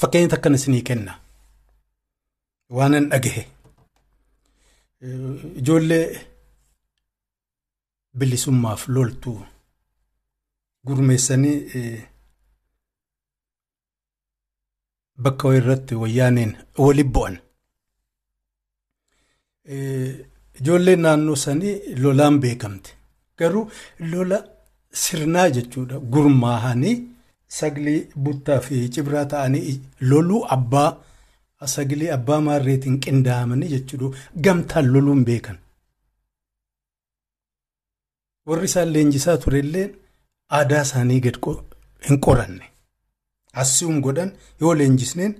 Fakkeenya takkan isinii kenna. Waan hin dhagahe. Ijoollee bilisummaaf loltuu gurmeessanii bakka irratti wayyaaneen waliin bu'an. Ijoolleen naannoo sanii lolaan beekamte. Garuu lola sirnaa jechuudha. Gurmaahanii sagalee buttaa fi cibraa ta'anii loluu abbaa sagalee abbaa maarreetiin qindaa'amanii jechuudha. Gamtaan loluun beekan. Warri isaan leenjisaa turellee aadaa isaanii gad hin qoranne. Asiin godhan yoo leenjisneen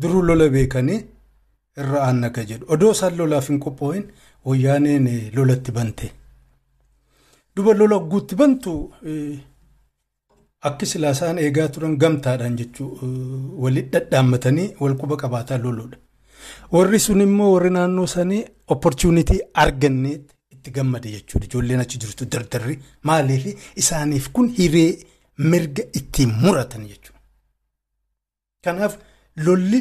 duruu lola beekanii irra aannaga jedhu. Odoo isaan lolaaf hin qophaa'in wayyaaneen lolatti bante. Duba lola guutti bantu akki silaa isaan eegaa turan gamtaadhaan jechuun walitti dhadhaammatanii wal quba qabaataa loluudha. Warri sun immoo warri naannoo sanii opportunitii arganneetti itti gammade jechuudha. Ijoolleen achi jirtu dardarri maaliif isaaniif kun hiree mirga ittiin muratan jechuudha. Kanaaf lolli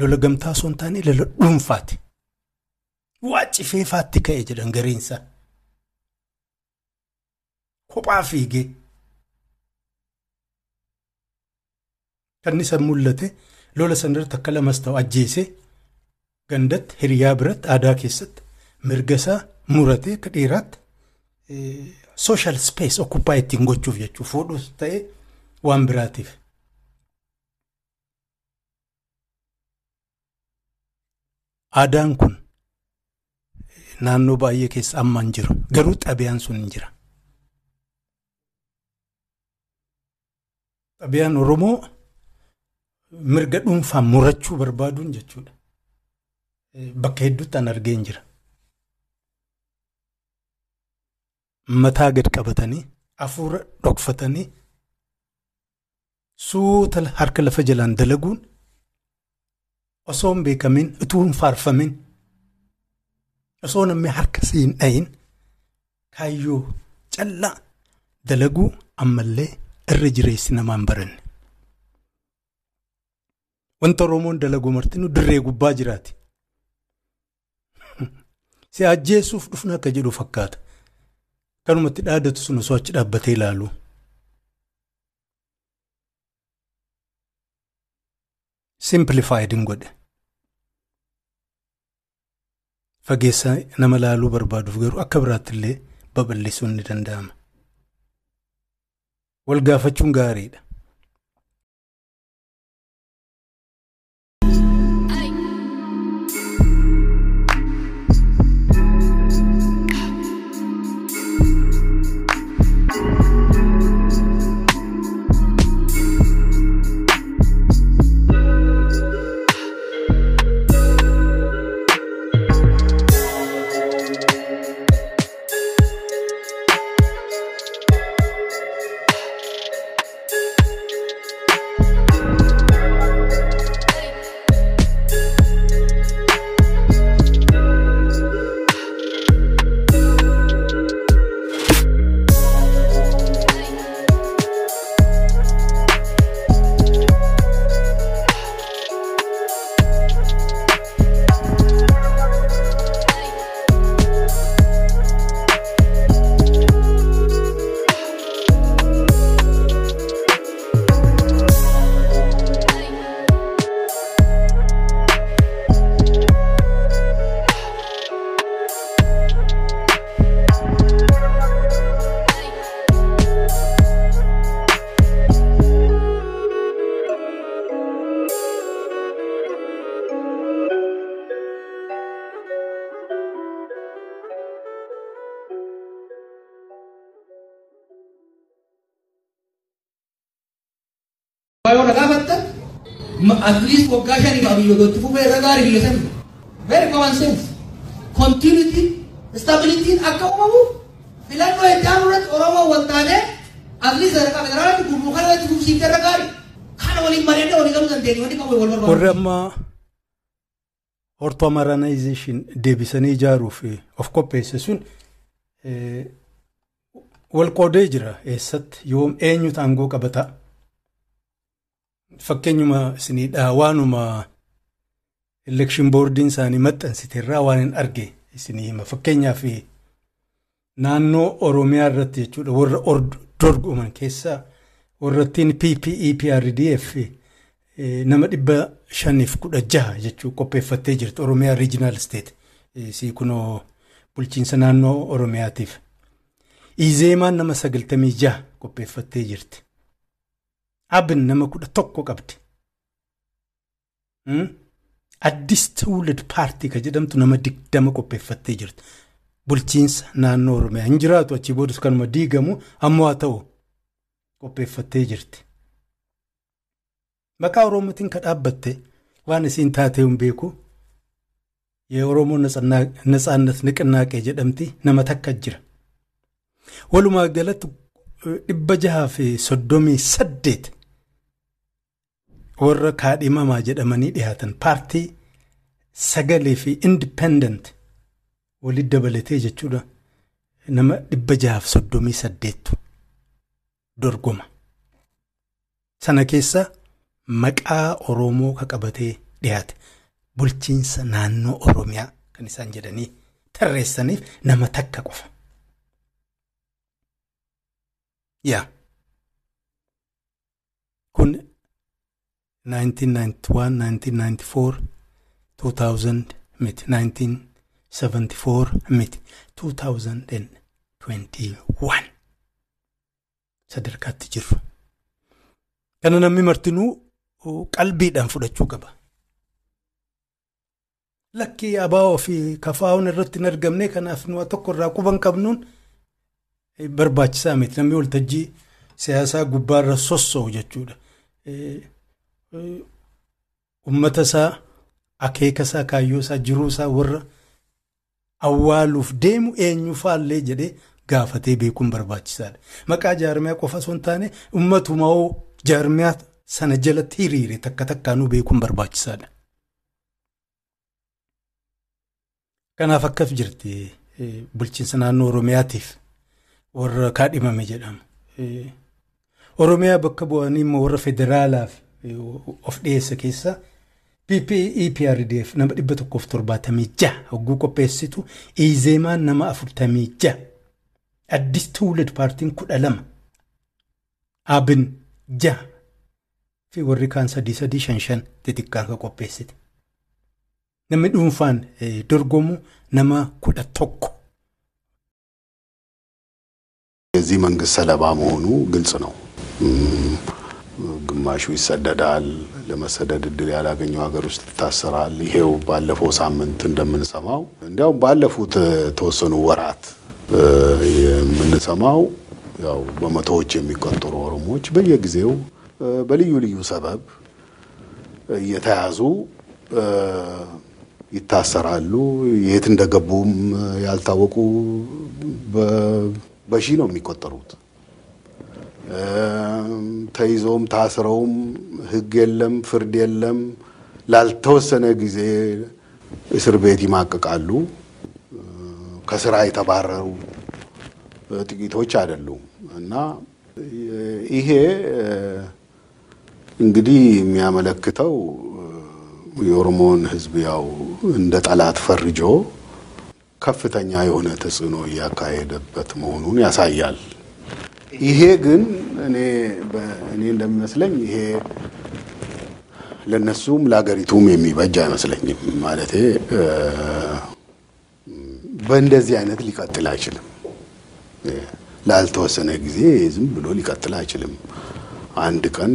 lola gamtaa osoo hin taane lola dhuunfaati. Waa cifeefaatti ka'e jedhan gariinsaa. Kophaa fiigee. Kan isa mul'ate lola sanarratti akka lamas ta'u ajjeesee gandatti hiriyaa biratti aadaa keessatti mirga isaa muratee akka dhiiraatti sooshaal spees okuppaa ittiin gochuuf jechuuf fuudhus ta'ee waan biraatiif. Aadaan kun naannoo baay'ee keessa amma hin jiru garuu xabiyaan sun hin jira. Xabiyaan Oromoo mirga dhuunfaan murachuu barbaaduun jechuudha. Bakka hedduutti an argee hin jira. Mataa gad qabatanii hafuura dhokfatanii suuta harka lafa jalaan dalaguun osoo hin beekamin utuu hin faarfamin osoo namni harka si hin dhayin kaayyoo callaa dalaguu ammallee irra jireessi namaan baranne. Wanta Oromoon dalagu martinu dirree gubbaa jiraati. Si ajjeesuuf dhufna akka jedhu fakkaata. Kanumatti dhaadatu sun osoo achi dhaabbatee ilaalu. Simplified hin godhe. Fageessa nama laaluu barbaaduuf garuu akka biraatti illee babal'isuun ni danda'ama. Wal gaafachuun gaariidha. At least waggaa shaniif abiyyoodootti fufee irra gaarii biyya sani very common sense. Continuity stability akka uumamu filannoo heddaan irratti oromoo wantaanee at least sadarkaa federaalaatti gurmuu kana irratti fufsiifte irra gaarii kana waliin mareedda walii galuu dandeenya wanti qabu wal barbaadu. Warri amma hortuu amaraanaayizeshin deebisanii ijaaruuf of qopheesse sun wal qoodee jira eessatti yoom eenyutu aangoo qabata. Fakkeenyuma isiniidha waanuma elekshin boordiin isaanii maxxansite irraa waan hin arge isinii hima. Fakkeenyaaf naannoo oromiyaa irratti jechuudha warra dorgoman keessaa warrattiin PPEPRDF nama dhibba shaniif kudha jaha jechuu qopheeffattee jirti. Oromiyaa riijinaal isteet si kunoo bulchiinsa naannoo oromiyaatiif. Izeemaan nama sagaltamii jaha qopheeffattee jirti. abin nama kudha tokko qabdi. Hmm? Addis Tuulid paartii kan jedhamtu nama digdama qopheeffattee jirti. Bulchiinsa naannoo Oromiyaa hin jiraatu achii boodus kanuma diigamu ammoo haa ta'u qopheeffattee jirti. Maqaa Oromootiin kan dhaabbatte waan isiin taatee hin beeku Oromoo Natsaannas Niqinaaqee jedhamti nama takka jira. Walumaa galatti dhibba eh, jahaa fi soddomii saddeet warra kaadhimamaa jedhamanii dhiyaatan paartii sagalee fi indipendent walitti dabalatee jechuudha nama dhibba jahaaf soddomii saddeettu dorgoma. Sana keessa maqaa Oromoo ka qabatee dhiyaate bulchiinsa naannoo Oromiyaa kan isaan jedhanii tarreessaniif nama takka qofa. Yaa. Kun 1991, 1994, 2000 miti 1974 miti 2021 sadarkaatti jirru. Kana namni martinuu qalbiidhaan fudhachuu qaba. lakkii abaa'oo fi kafaa'uun irratti hin argamne kanaaf nu tokko irraa quban qabnuun barbaachisaa miti namni waltajjii siyaasaa gubbaarra sossoo'u jechuudha. Uummata isaa akeeka isaa kaayyoo isaa jiruu isaa warra awwaaluuf deemu eenyufaallee jedhee gaafatee beekuun barbaachisaadha. Maqaa jaarmiyaa qofa osoo hin taane uummatuma jaarmiyaa sana jalatti hiriire takka takkaanuu beekuun barbaachisaadha. Kanaaf akkas jirti bulchiinsa naannoo Oromiyaatiif warra kaadhimame jedhama. Oromiyaa bakka bu'anii immoo warra federaalaaf of dhiyeessa keessa PPEPRDF nama dhibba tokkoof torbaatamii jaha hogguu qopheessitu Izeemaan nama afurtamii jaha Addis Tuulid paartiin kudha lama Abin jaha fi warri kaan sadii sadii shan shan xixiqqaan kan qopheessite. Namni dhuunfaan dorgomu nama kudha tokko. የዚህ መንግስት ሰለባ መሆኑ ግልጽ ነው። ግማሹ ይሰደዳል። ለመሰደድ እድል ያላገኘው ሀገር ውስጥ ይታሰራል። ይሄው ባለፈው ሳምንት እንደምንሰማው እንዲያውም ባለፉት ተወሰኑ ወራት የምንሰማው ያው በመቶዎች የሚቆጠሩ ኦሮሞዎች በየጊዜው በልዩ ልዩ ሰበብ እየተያዙ ይታሰራሉ። የት እንደገቡም ያልታወቁ በሺ ነው የሚቆጠሩት። ተይዞም ታስረውም ሕግ የለም፣ ፍርድ የለም። ላልተወሰነ ጊዜ እስር ቤት ይማቅቃሉ። ከስራ የተባረሩ ጥቂቶች አይደሉም እና ይሄ እንግዲህ የሚያመለክተው የኦሮሞን ሕዝብ ያው እንደ ጠላት ፈርጆ ከፍተኛ የሆነ ተጽዕኖ እያካሄደበት መሆኑን ያሳያል። ይሄ ግን እኔ እኔ እንደሚመስለኝ ይሄ ለነሱም ለሀገሪቱም የሚበጅ አይመስለኝም። ማለቴ በእንደዚህ አይነት ሊቀጥል አይችልም። ላልተወሰነ ጊዜ ዝም ብሎ ሊቀጥል አይችልም። አንድ ቀን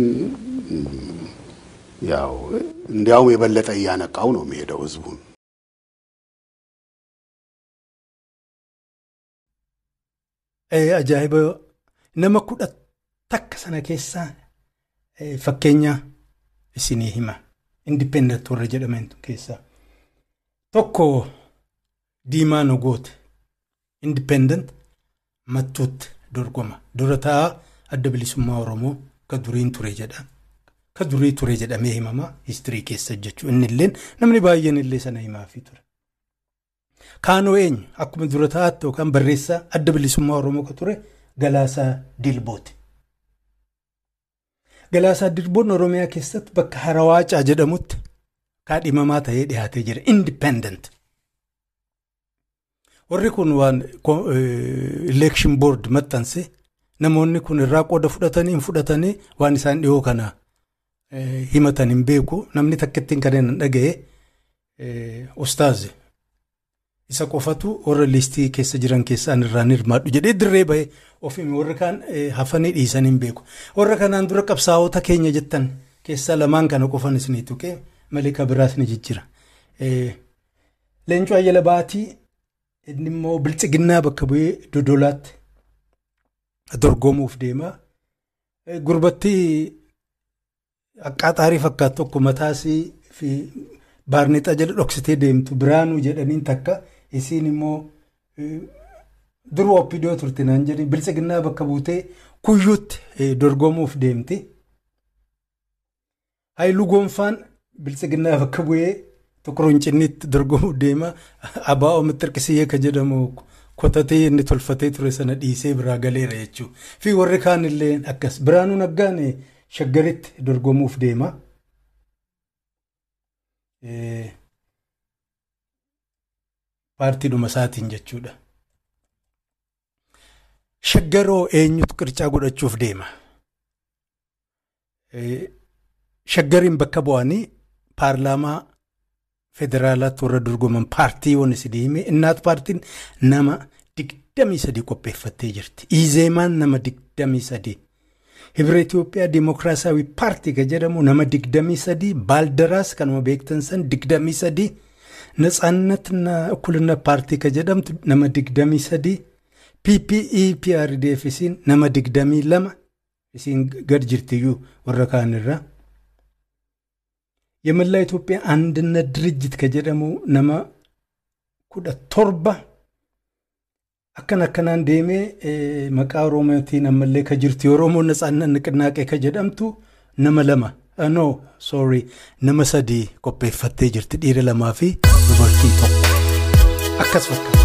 ያው እንዲያውም የበለጠ እያነቃው ነው የሚሄደው ህዝቡን። አጃይበ nama kudha takka sana keessaa fakkeenya isinii hima. Indipendent warra jedhaman keessaa. Tokko Diimaa Nogoot. Indipendent mattuutti dorgoma. Dura taa'aa adda bilisummaa Oromoo ka duriin ture jedha. Ka durii ture jedhamee himama histirii keessa jechuudha. Inni illee namni baay'een illee sana himaafii ture. Kaanoo eenyu akkuma dura taa'aatti yookaan barreessaa adda bilisummaa Oromoo ka ture Galaasaa Dilbooti. Galaasaa Dilboon Oromiyaa keessatti bakka Harawaacaa jedhamutti kaadhimamaa ta'ee dhiyaatee jira. Independent. Warri kun waan election board maxxanse namoonni kun irraa qooda fudhatanii hin fudhatanii waan isaan dhiyoo kana himatan hin beeku. Namni takka ittiin kanneen hin dhaga'e ustaazi. Isa qofatu warra liistii keessa jiran keessaan irraan hirmaadhu jedhee dirree bahee ofiin warri kaan hafanii dhiisan hin beeku. Warra kanaan dura qabsaa'ota keenya jettan keessaa lamaan kana qofan isinii tuqee malee kan biraas ni jijjira. Leencoo Ayyala Baatii inni immoo bilchiginnaa bakka bu'ee dodolaatti dorgomuuf deema. Gurbatti aqqaaxaarii fakkaatu tokko mataasii fi baarneexaa jala dhoksitee deemtu biraanuu jedhaniin takka isiin immoo duruu oppidoo turte naan jedhanii bilchiginnaa bakka buutee kuyyuutti dorgomuuf deemti. Haayiluu Goonfaan bilchiginnaa bakka bu'ee tokko roncinniitti dorgomuuf deema. Abaa'oo Mittirqisiyyee kan jedhamu kotatee inni tolfatee ture sana dhiisee biraa galeera jechuudha. Fi warri kaan illee akkas biraanuu naggaan shaggaritti dorgomuuf deema. Paartiidhuma isaatiin jechuudha. Shaggaroo eenyutu qircaa godhachuuf deema. Shaggariin bakka bu'anii paarlaamaa federaalaatti warra dorgoman paartiiwwan isin hime innaat paartiin nama digdamii sadii qopheeffattee jirti. Izeemaan nama digdamii sadii. Hibira Itoophiyaa Dimookiraasawii Paartii kan jedhamu nama digdamii sadii Baaldaraas kanuma beektan san digdamii sadii Natsaannatina Ukkulinna Paartii kan jedhamtu nama digdamii sadii PPE PRDF isiin nama digdamii lama isiin gad jirtiyyuu warra kaanirra. Yemmallaa Itoophiyaa Andinet Dirijjit kan jedhamu nama kudha torba akkan akkanaan deemee maqaa Oromootiin ammallee kan jirti. Oromoon Natsaannat Niqinaaqee kan jedhamtu nama lama. No sorry nama sadii qopheeffattee jirti dhiira lamaa fi dubartii tokko akkas fakkaata.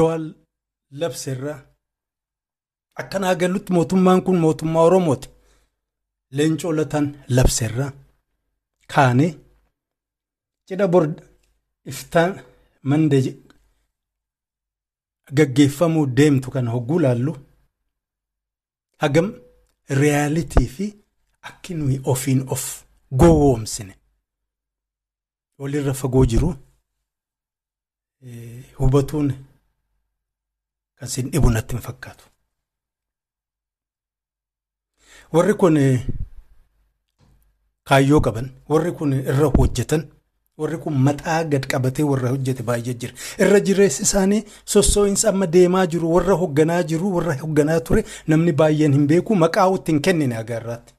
Jawaal labseerraa akkanaa galutti mootummaan kun mootummaa oromooti leencoo lataan labseerraa kaanee cidha bor iftaan mandee gaggeeffamuu deemtu kana hogguu laallu. Hagam riyaalitii fi akki ofiin of gowwoomsine. Walirra fagoo jiru. hubatuun kan sin dhibu natti hin fakkaatu. Warri kun kaayyoo qaban, warri kun irra hojjetan, warri kun maxaa gad qabatee warra hojjete baay'ee jira. Irra jireessi isaanii sossoo'insa amma deemaa jiru, warra hogganaa jiru, warra hogganaa ture namni baay'een hin beeku maqaa ittiin kennine agarraatti.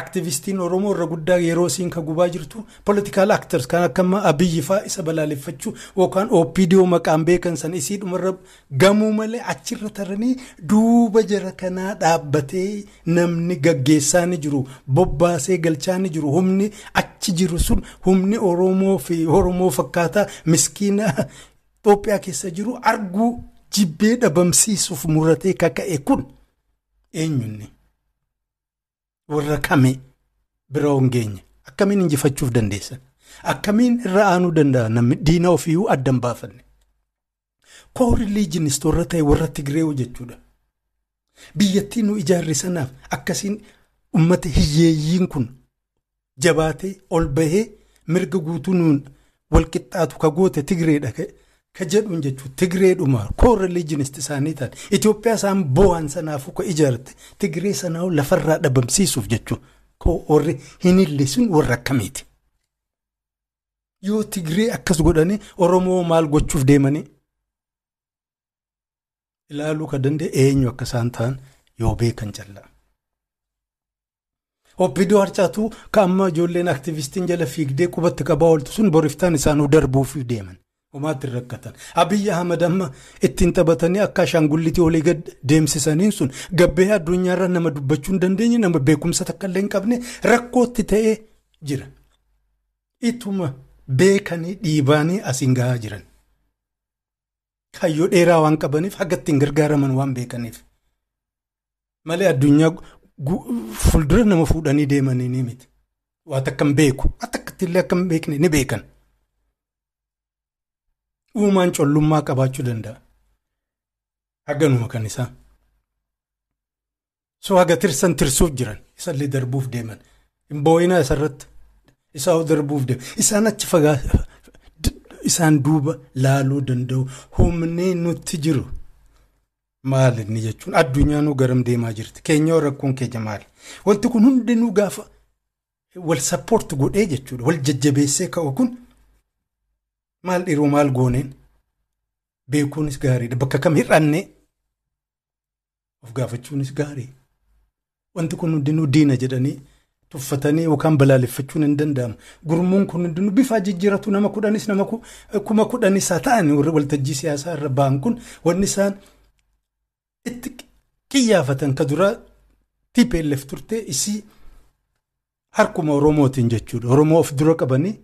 Aktivistiin Oromoo irra guddaa yeroo isiin ka gubaa jirtu politikaal aktars kan akka abiyyi fa'aa isa balaaleffachuu yookaan OPDO maqaan beekan isii dhumarra gamuu malee achirra taranii duuba jara kanaa dhaabbatee namni gaggeessaa ni jiru bobbaasee galchaa ni jiru humni achi jiru sun humni Oromoo fi Oromoo fakkaataa miskiina Itoophiyaa keessa jiru arguu jibbee dhabamsiisuuf muratee kaka'e kun eenyunni. Warra kame bira hongeenye akkamiin injifachuuf dandeessan akkamiin irra aanuu danda'a namni diina ofiiyyuu addan baafanne. Koo riiliijinisti warra ta'e warra tigireewu jechuudha. Biyyattii nu ijaarre sanaaf akkasiin ummata hiyyeeyyiin kun jabaatee ol bahee mirga guutuu nuun walqixxaatu ka goote tigireedha ka jedhuun tigireedhuma koo riiliijinisti isaanii ta'an Itoophiyaa isaan boo'an sanaafuu ka ijaarte tigiree sanaa lafarraa dhabamsiisuuf jechuudha koo warri hin illisuun warra akkamiiti. Yoo tigiree akkas godhanii Oromoo maal gochuuf deemanii ilaaluu ka danda'e eenyu akka isaan ta'an yoo beekan callaa. Obbidoo harcaatuu ka amma ijoolleen aktivistiin jala fiigdee qubatti qabaa ooltu sun boriftaan isaanuu darbuuf deeman. Homaatti rakkatan. Abiyyi Ahmad amma ittiin taphatanii akka ashaangullitii olii gad deemsisaniin sun gabbee addunyaarra nama dubbachuu hin dandeenye nama beekumsa takka illee hin qabne rakkootti ta'ee jira. Ituma beekanii dhiibaanii asiin gahaa jiran. Kayyoo dheeraa waan qabaniif haga ittiin gargaaraman waan beekaniif. Malee addunyaa fuuldura nama fuudhanii deemanii ni miti. Waan takka hin beeku. Waan takka illee akka hin beekne ni beekan. Uumaan collummaa qabaachuu danda'a. Haganuma kan isaa. So haga tirsan tirsuuf jiran isallee darbuuf deeman. Boo'inaa isarratti isaa darbuuf deeman. Isaan achi fagaa isaan duuba laaluu danda'u humni nutti jiru. Maal inni jechuun addunyaanuu garam deemaa jirti. Keenyaa rakkoon keenya maali? Wanti kun hundinuu gaafa wal sappoorti godhee jechuudha. Wal jajjabeessee ka'u kun maal dhiiroo maal gooneen beekuunis gaariidha. Bakka kam hir'annee of gaafachuunis gaarii. Wanti kun hundinuu diina jedhanii tuffatanii yookaan balaaleffachuun hin danda'amu. Gurmuun kun hundinuu bifa jijjiiratu nama kudhanis nama kuma kudhanis haa ta'an waltajjii siyaasaa irra ba'an kun wanni isaan itti qiyyaafatan ka duraa TPLF turte isii harkuma Oromootiin jechuudha. Oromoo of dura qabanii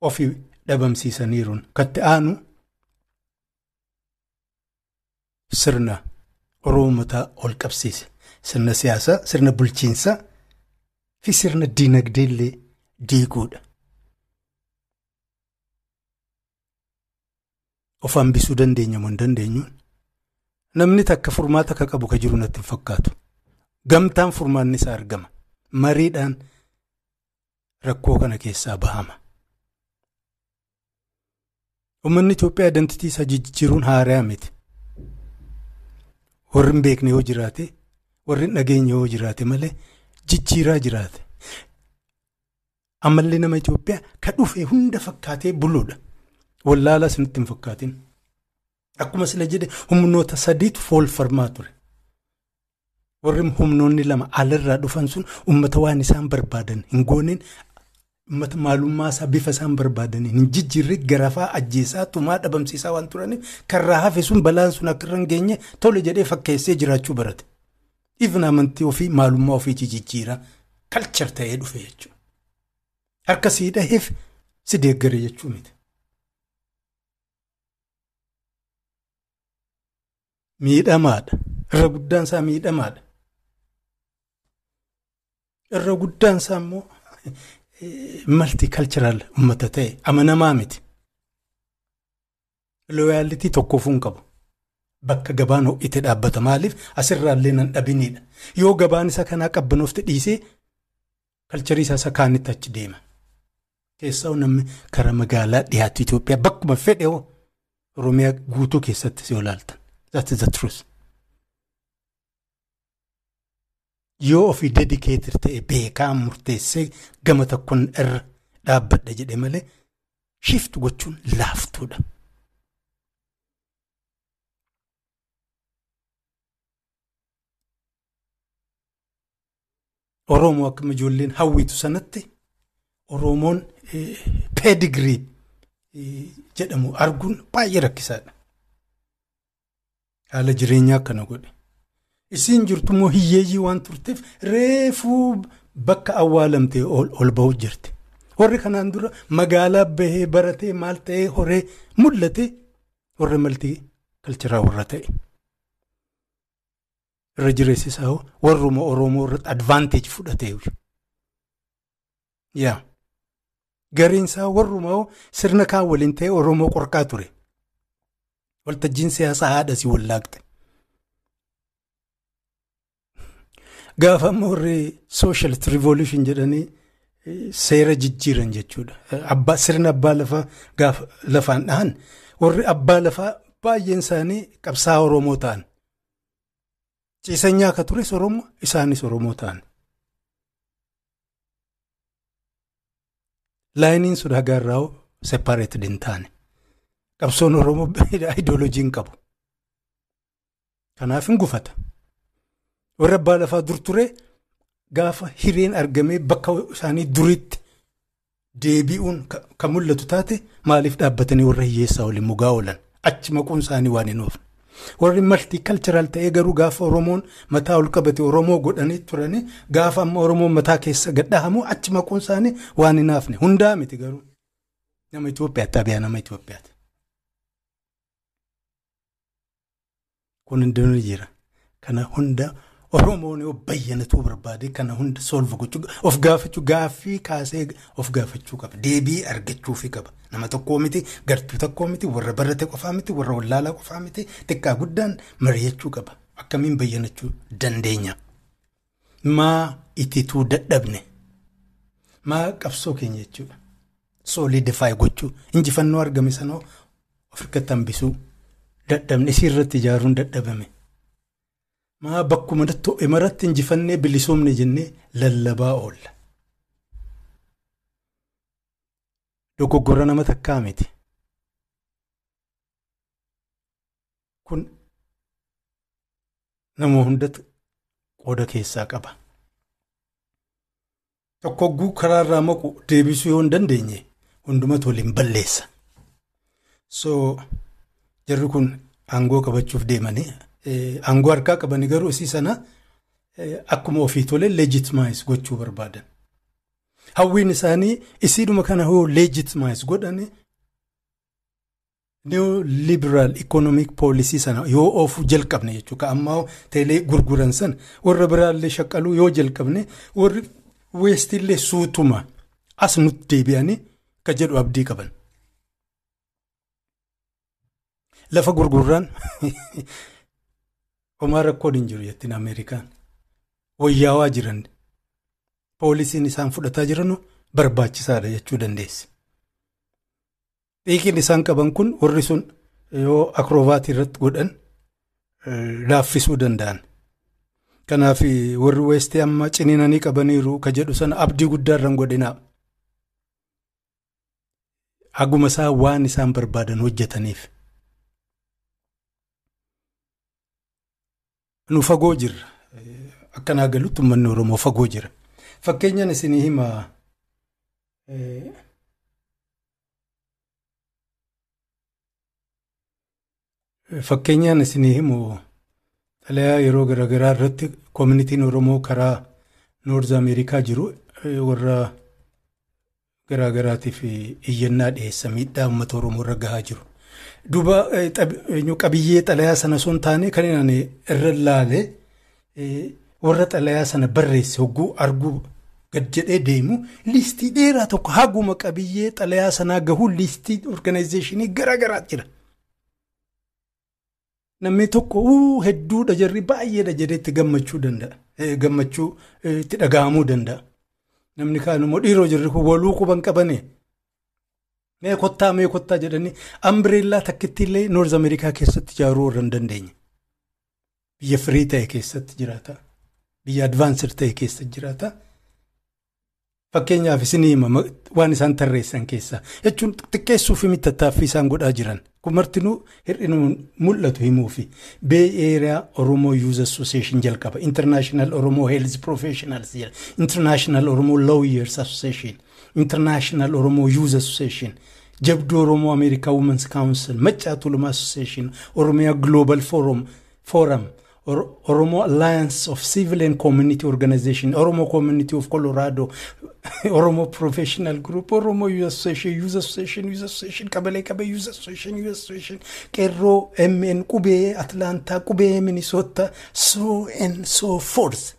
ofii dhabamsiisaniiruun katti aanu sirna Oromoo mataa ol qabsiise. Sirna siyaasaa, sirna bulchiinsaa fi sirna diinagdee illee diiguudha. Of hambisuu dandeenya moo hin dandeenyuun? Namni takka furmaata akka qabu ka jiru natti hin fakkaatu. Gamtaan furmaanni isaa argama. Mariidhaan rakkoo kana keessaa bahama. Uummanni Itoophiyaa identitii isaa jijjiiruun haaraa miti. Warri hin beekne yoo jiraate, warri hin dhageenye yoo jiraate malee jijjiiraa jiraate. Amalli nama Itoophiyaa ka dhufe hunda fakkaatee buluudha. Wallaalaa isinitti hin fakkaatin. Akkuma sila jedhe humnoota sadiitu fool farmaa ture. Warri humnoonni lama alarraa dhufan sun uummata waan isaan barbaadan hin gooneen maalummaa isaa bifa isaan barbaadaniin hin jijjiirre garafaa ajjeesaa tumaa dhabamsiisaa waan turaniif karraa hafe sun balaan sun akka irra hin geenye tole jedhee fakkeessee jiraachuu barate. Ifni amantii ofii maalummaa ofii jijjiiraa kalchar ta'ee dhufe jechuudha. Harka sii dhaheef si deeggare jechuu miti. Miidhamaadha. Irra guddaan isaa miidhamaadha. Irra guddaan isaa immoo maltikalchiraal uummata ta'e amanamaa miti. Looyaalitii tokkoofuu hin qabu. Bakka gabaan ho'ite dhaabbata maaliif asirraallee nan dhabinidha. Yoo gabaan isa kanaa qabbanoofte dhiisee kalcharii isaa isa kaanitti achi deema. Keessaa namni karaa magaalaa dhiyaatu Itoophiyaa bakkuma fedhe hoo Oromiyaa guutuu keessatti si olaaltan. That is the truth. Yoo ofii dedikeetir ta'e beekaa murteessee gama tokkoon irra dhaabbadha jedhe malee shift gochuun laaftuudha. Oromoo akkuma ijoolleen hawwitu sanatti Oromoon peedigirii jedhamu arguun baay'ee rakkisaadha. Haala jireenyaa akkana godhe. Isiin jirtu immoo hiyyeeyyii waan turteef reefuu bakka awwaalamtee ol ba'uu jirti. Warri kanaan dura magaalaa bahee baratee maal ta'ee horee mul'ate warra maltii kalcharaa warra ta'e. Irra jireessisaa warruma Oromoo irratti advaanteej fudhatee. Yaa gariinsaa warruma sirna kaan waliin ta'ee Oromoo qorqaa ture. Waltajjiin siyaasaa haadha si wallaaqxe. Gaafa ammoo warri sooshalit riivoluushin jedhanii seera jijjiiran jechuudha. Abbaa sirna abbaa lafaa gaafa lafaan dhahan warri abbaa lafaa baay'een isaanii qabsaa'aa Oromoo ta'an. Ciisanyaa akka tures Oromoo isaanis Oromoo ta'an. Laayiniin sun hagaarraa sepaareeted hin taane. Qabsoon Oromoo ideoloojii hin qabu. Kanaaf hin gufata. Warra abbaa lafaa dur ture gaafa hireen argamee bakka isaanii duriitti deebi'uun kan mul'atu taate maaliif dhaabbatanii warra hiyyeessaa waliin mugaa oolan achi maquun isaanii waan hin oofne. Warri maltiikalchiraal ta'ee garuu gaafa Oromoon mataa ol qabate Oromoo godhanii turanii gaafa amma Oromoon mataa keessa gadhaamu achi maquun isaanii waan hin hafne hundaa miti garuu. Nama Itoophiyaatti abiyaa nama Itoophiyaati. Kun hundinuu jira. Kana hunda Oromoon yoo bayyanatuu barbaade kana hunda solva gochuu of gaafachuu gaaffii kaasee of gaafachuu qaba. Deebii argachuufi qaba. Nama tokkoo miti gartuu tokkoo miti warra barate qofaa miti warra wallaalaa qofaa miti xiqqaa guddaan mari'achuu qaba. Akkamiin bayyanachuu dandeenya? maa itituu dadhabne maa qabsoo keenya jechuudha soolidifaayi gochuu injifannoo argame sanoo ofirratti hambisuu dadhabne isii irratti ijaaruun dadhabame maa bakkuma to'e maratti injifannee bilisoomne jennee lallabaa oolla. Dogoggora nama takkaa miti. Kun nama hundatti qooda keessaa qaba. Tokko hogguu karaarraa maqu deebisuu yoo hin dandeenye hundumatu waliin balleessa. So jarri kun aangoo qabachuuf deemanii aangoo harkaa qabanii garuu isii sana akkuma ofii tole leejitimaayis gochuu barbaadan. Hawwiin isaanii isiidhuma kana hoo leejitimaayis godhani neo liberaal ikonomik poolisii sana yoo oofuu jalqabne jechuudha. Ammaa teelee gurguran sana warra biraallee shaqqaluu yoo jalqabne warri weestillee suutuma as nutti deebi'anii ka jedhu abdii qaban. Lafa gurgurraan homaa rakkoon hin jiru jettiin Ameerikaan. Wayyaawaa jiran poolisiin isaan fudhataa jiran barbaachisaadha jechuu dandeessi. Xiiqiin isaan qaban kun warri sun yoo akroovaatii irratti godhan laaffisuu danda'an. Kanaaf warri weestii amma ciniinanii qabaniiru ka jedhu sana abdii guddaa irraan godhinaa. Haguma isaa waan isaan barbaadan hojjetaniif. Nu fagoo jirra. Akkanaa galutti uummanni Oromoo fagoo jira. Fakkeenyaan isinii hima. Fakkeenyaan isinii himu xalayaa yeroo garaagaraa irratti koominitiin Oromoo karaa Noorz Ameerikaa jiru warra garaagaraatiif iyyannaa dhiyeessa miidhaa uummata Oromoo irra gahaa jiru. Duuba qabiyyee xalayaa sana hin taane kan inni irra ilaale warra xalayaa sana barreesse hogguu arguu gad jedhee deemu liistii dheeraa tokko haguma qabiyyee xalayaa sanaa gahu liistii organaayizeeshinii garaagaraa jira. Namni tokko hedduudha jarri baay'eedha jedheetti gammachuu danda'a. Gammachuu itti dhaga'amuu danda'a. Namni kaan immoo dhiiroo jirri kun waluu quban qabane. Mee kottaa mee kottaa jedhanii ambireellaa takkitti illee Noorz Ameerikaa keessatti ijaaruu warra hin dandeenye. Biyya firii ta'e keessatti jiraata. Biyya advaansir ta'e keessa jiraata. Fakkeenyaaf isin hima waan isaan tarreessan keessaa jechuun xiqqeessuu fi tattaaffii isaan godhaa jiran kun martinuu hir'ina mul'atu himuu fi Bay Area Oromoo Youth Association jalqaba International Oromoo Health Professionals jedha International Oromoo Lawyers Association International Oromoo Youth Association Jabduu Oromoo America Women's Council Maccaa Tuulamaa Association Oromiyaa Global Forum Forum Oromo Alliance of Civil and Community Organization, Oromo Community of Colorado, Oromo Professional Group, Oromo Youth Association, Youth Association, Youth Association, Kabale Kabe Youth Association, Youth Association, Qeerroo, MN, Qubee, Atlanta, Qubee, Minnesota, so and so forth.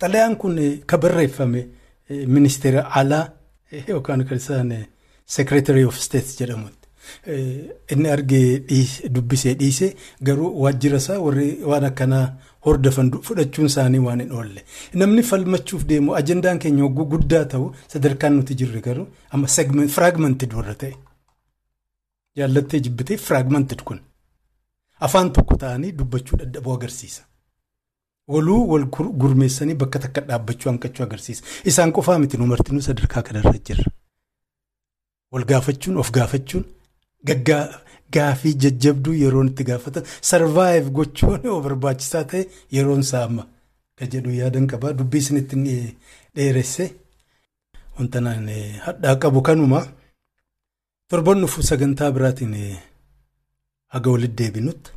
Xalayaan kun ka barreeffame ministeera alaa yookaan kan isaan Secretary of State jedhamutti. inni argee dubbisee dhiise garuu waajjira isaa warri waan akkanaa hordofan fudhachuun isaanii waan hin oolle namni falmachuuf deemu ajendaan keenya hogguu guddaa ta'u sadarkaan nuti jirre garuu amma firaagmantid warra ta'e jaallattee jibbitee firaagmantid kun afaan tokko ta'anii dubbachuu dadhabuu agarsiisa. Waluu wal gurmeessanii bakka takka dhaabbachuu hanqachuu agarsiisa isaan qofaa miti nu martinuu sadarkaa kanarra jirra wal gaafachuun of gaafachuun. gaafii jajjabduu yeroon itti gaafatan sarvaayiv gochuun yoo barbaachisaa ta'e yeroon isaa amma ka jedhu yaadan qabaa dubbii isinitti dheeresse wanta naan hadhaa qabu kanuma torban nufu sagantaa biraatiin haga walitti deebinutti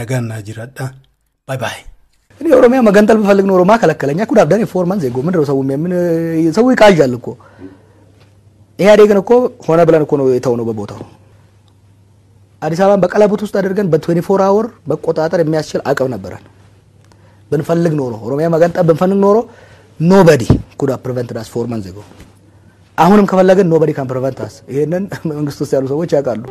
nagaan naa jiraadha baay baay. እኔ ኦሮሚያ መገንጠል ብፈልግ ነው ኦሮማ ከለከለኛ ኩዳብዳን የፎርማን ዜጎ ምንድነው ሰው የምን ሰው ይቃዣል እኮ ኢህአዴግን እኮ ሆነ ብለን እኮ ነው የተውነው በቦታው አዲስ አበባን በቀለበት ውስጥ አድርገን በ24 አወር መቆጣጠር የሚያስችል አቅም ነበረን። ብንፈልግ ኖሮ ኦሮሚያ መገንጠል ብንፈልግ ኖሮ ኖበዲ ኩዳ ፕሪቨንት ዳስ ፎርማን ዜጎ አሁንም ከፈለግን ኖበዲ ካን ፕሪቨንት ዳስ። ይህንን መንግስት ውስጥ ያሉ ሰዎች ያውቃሉ።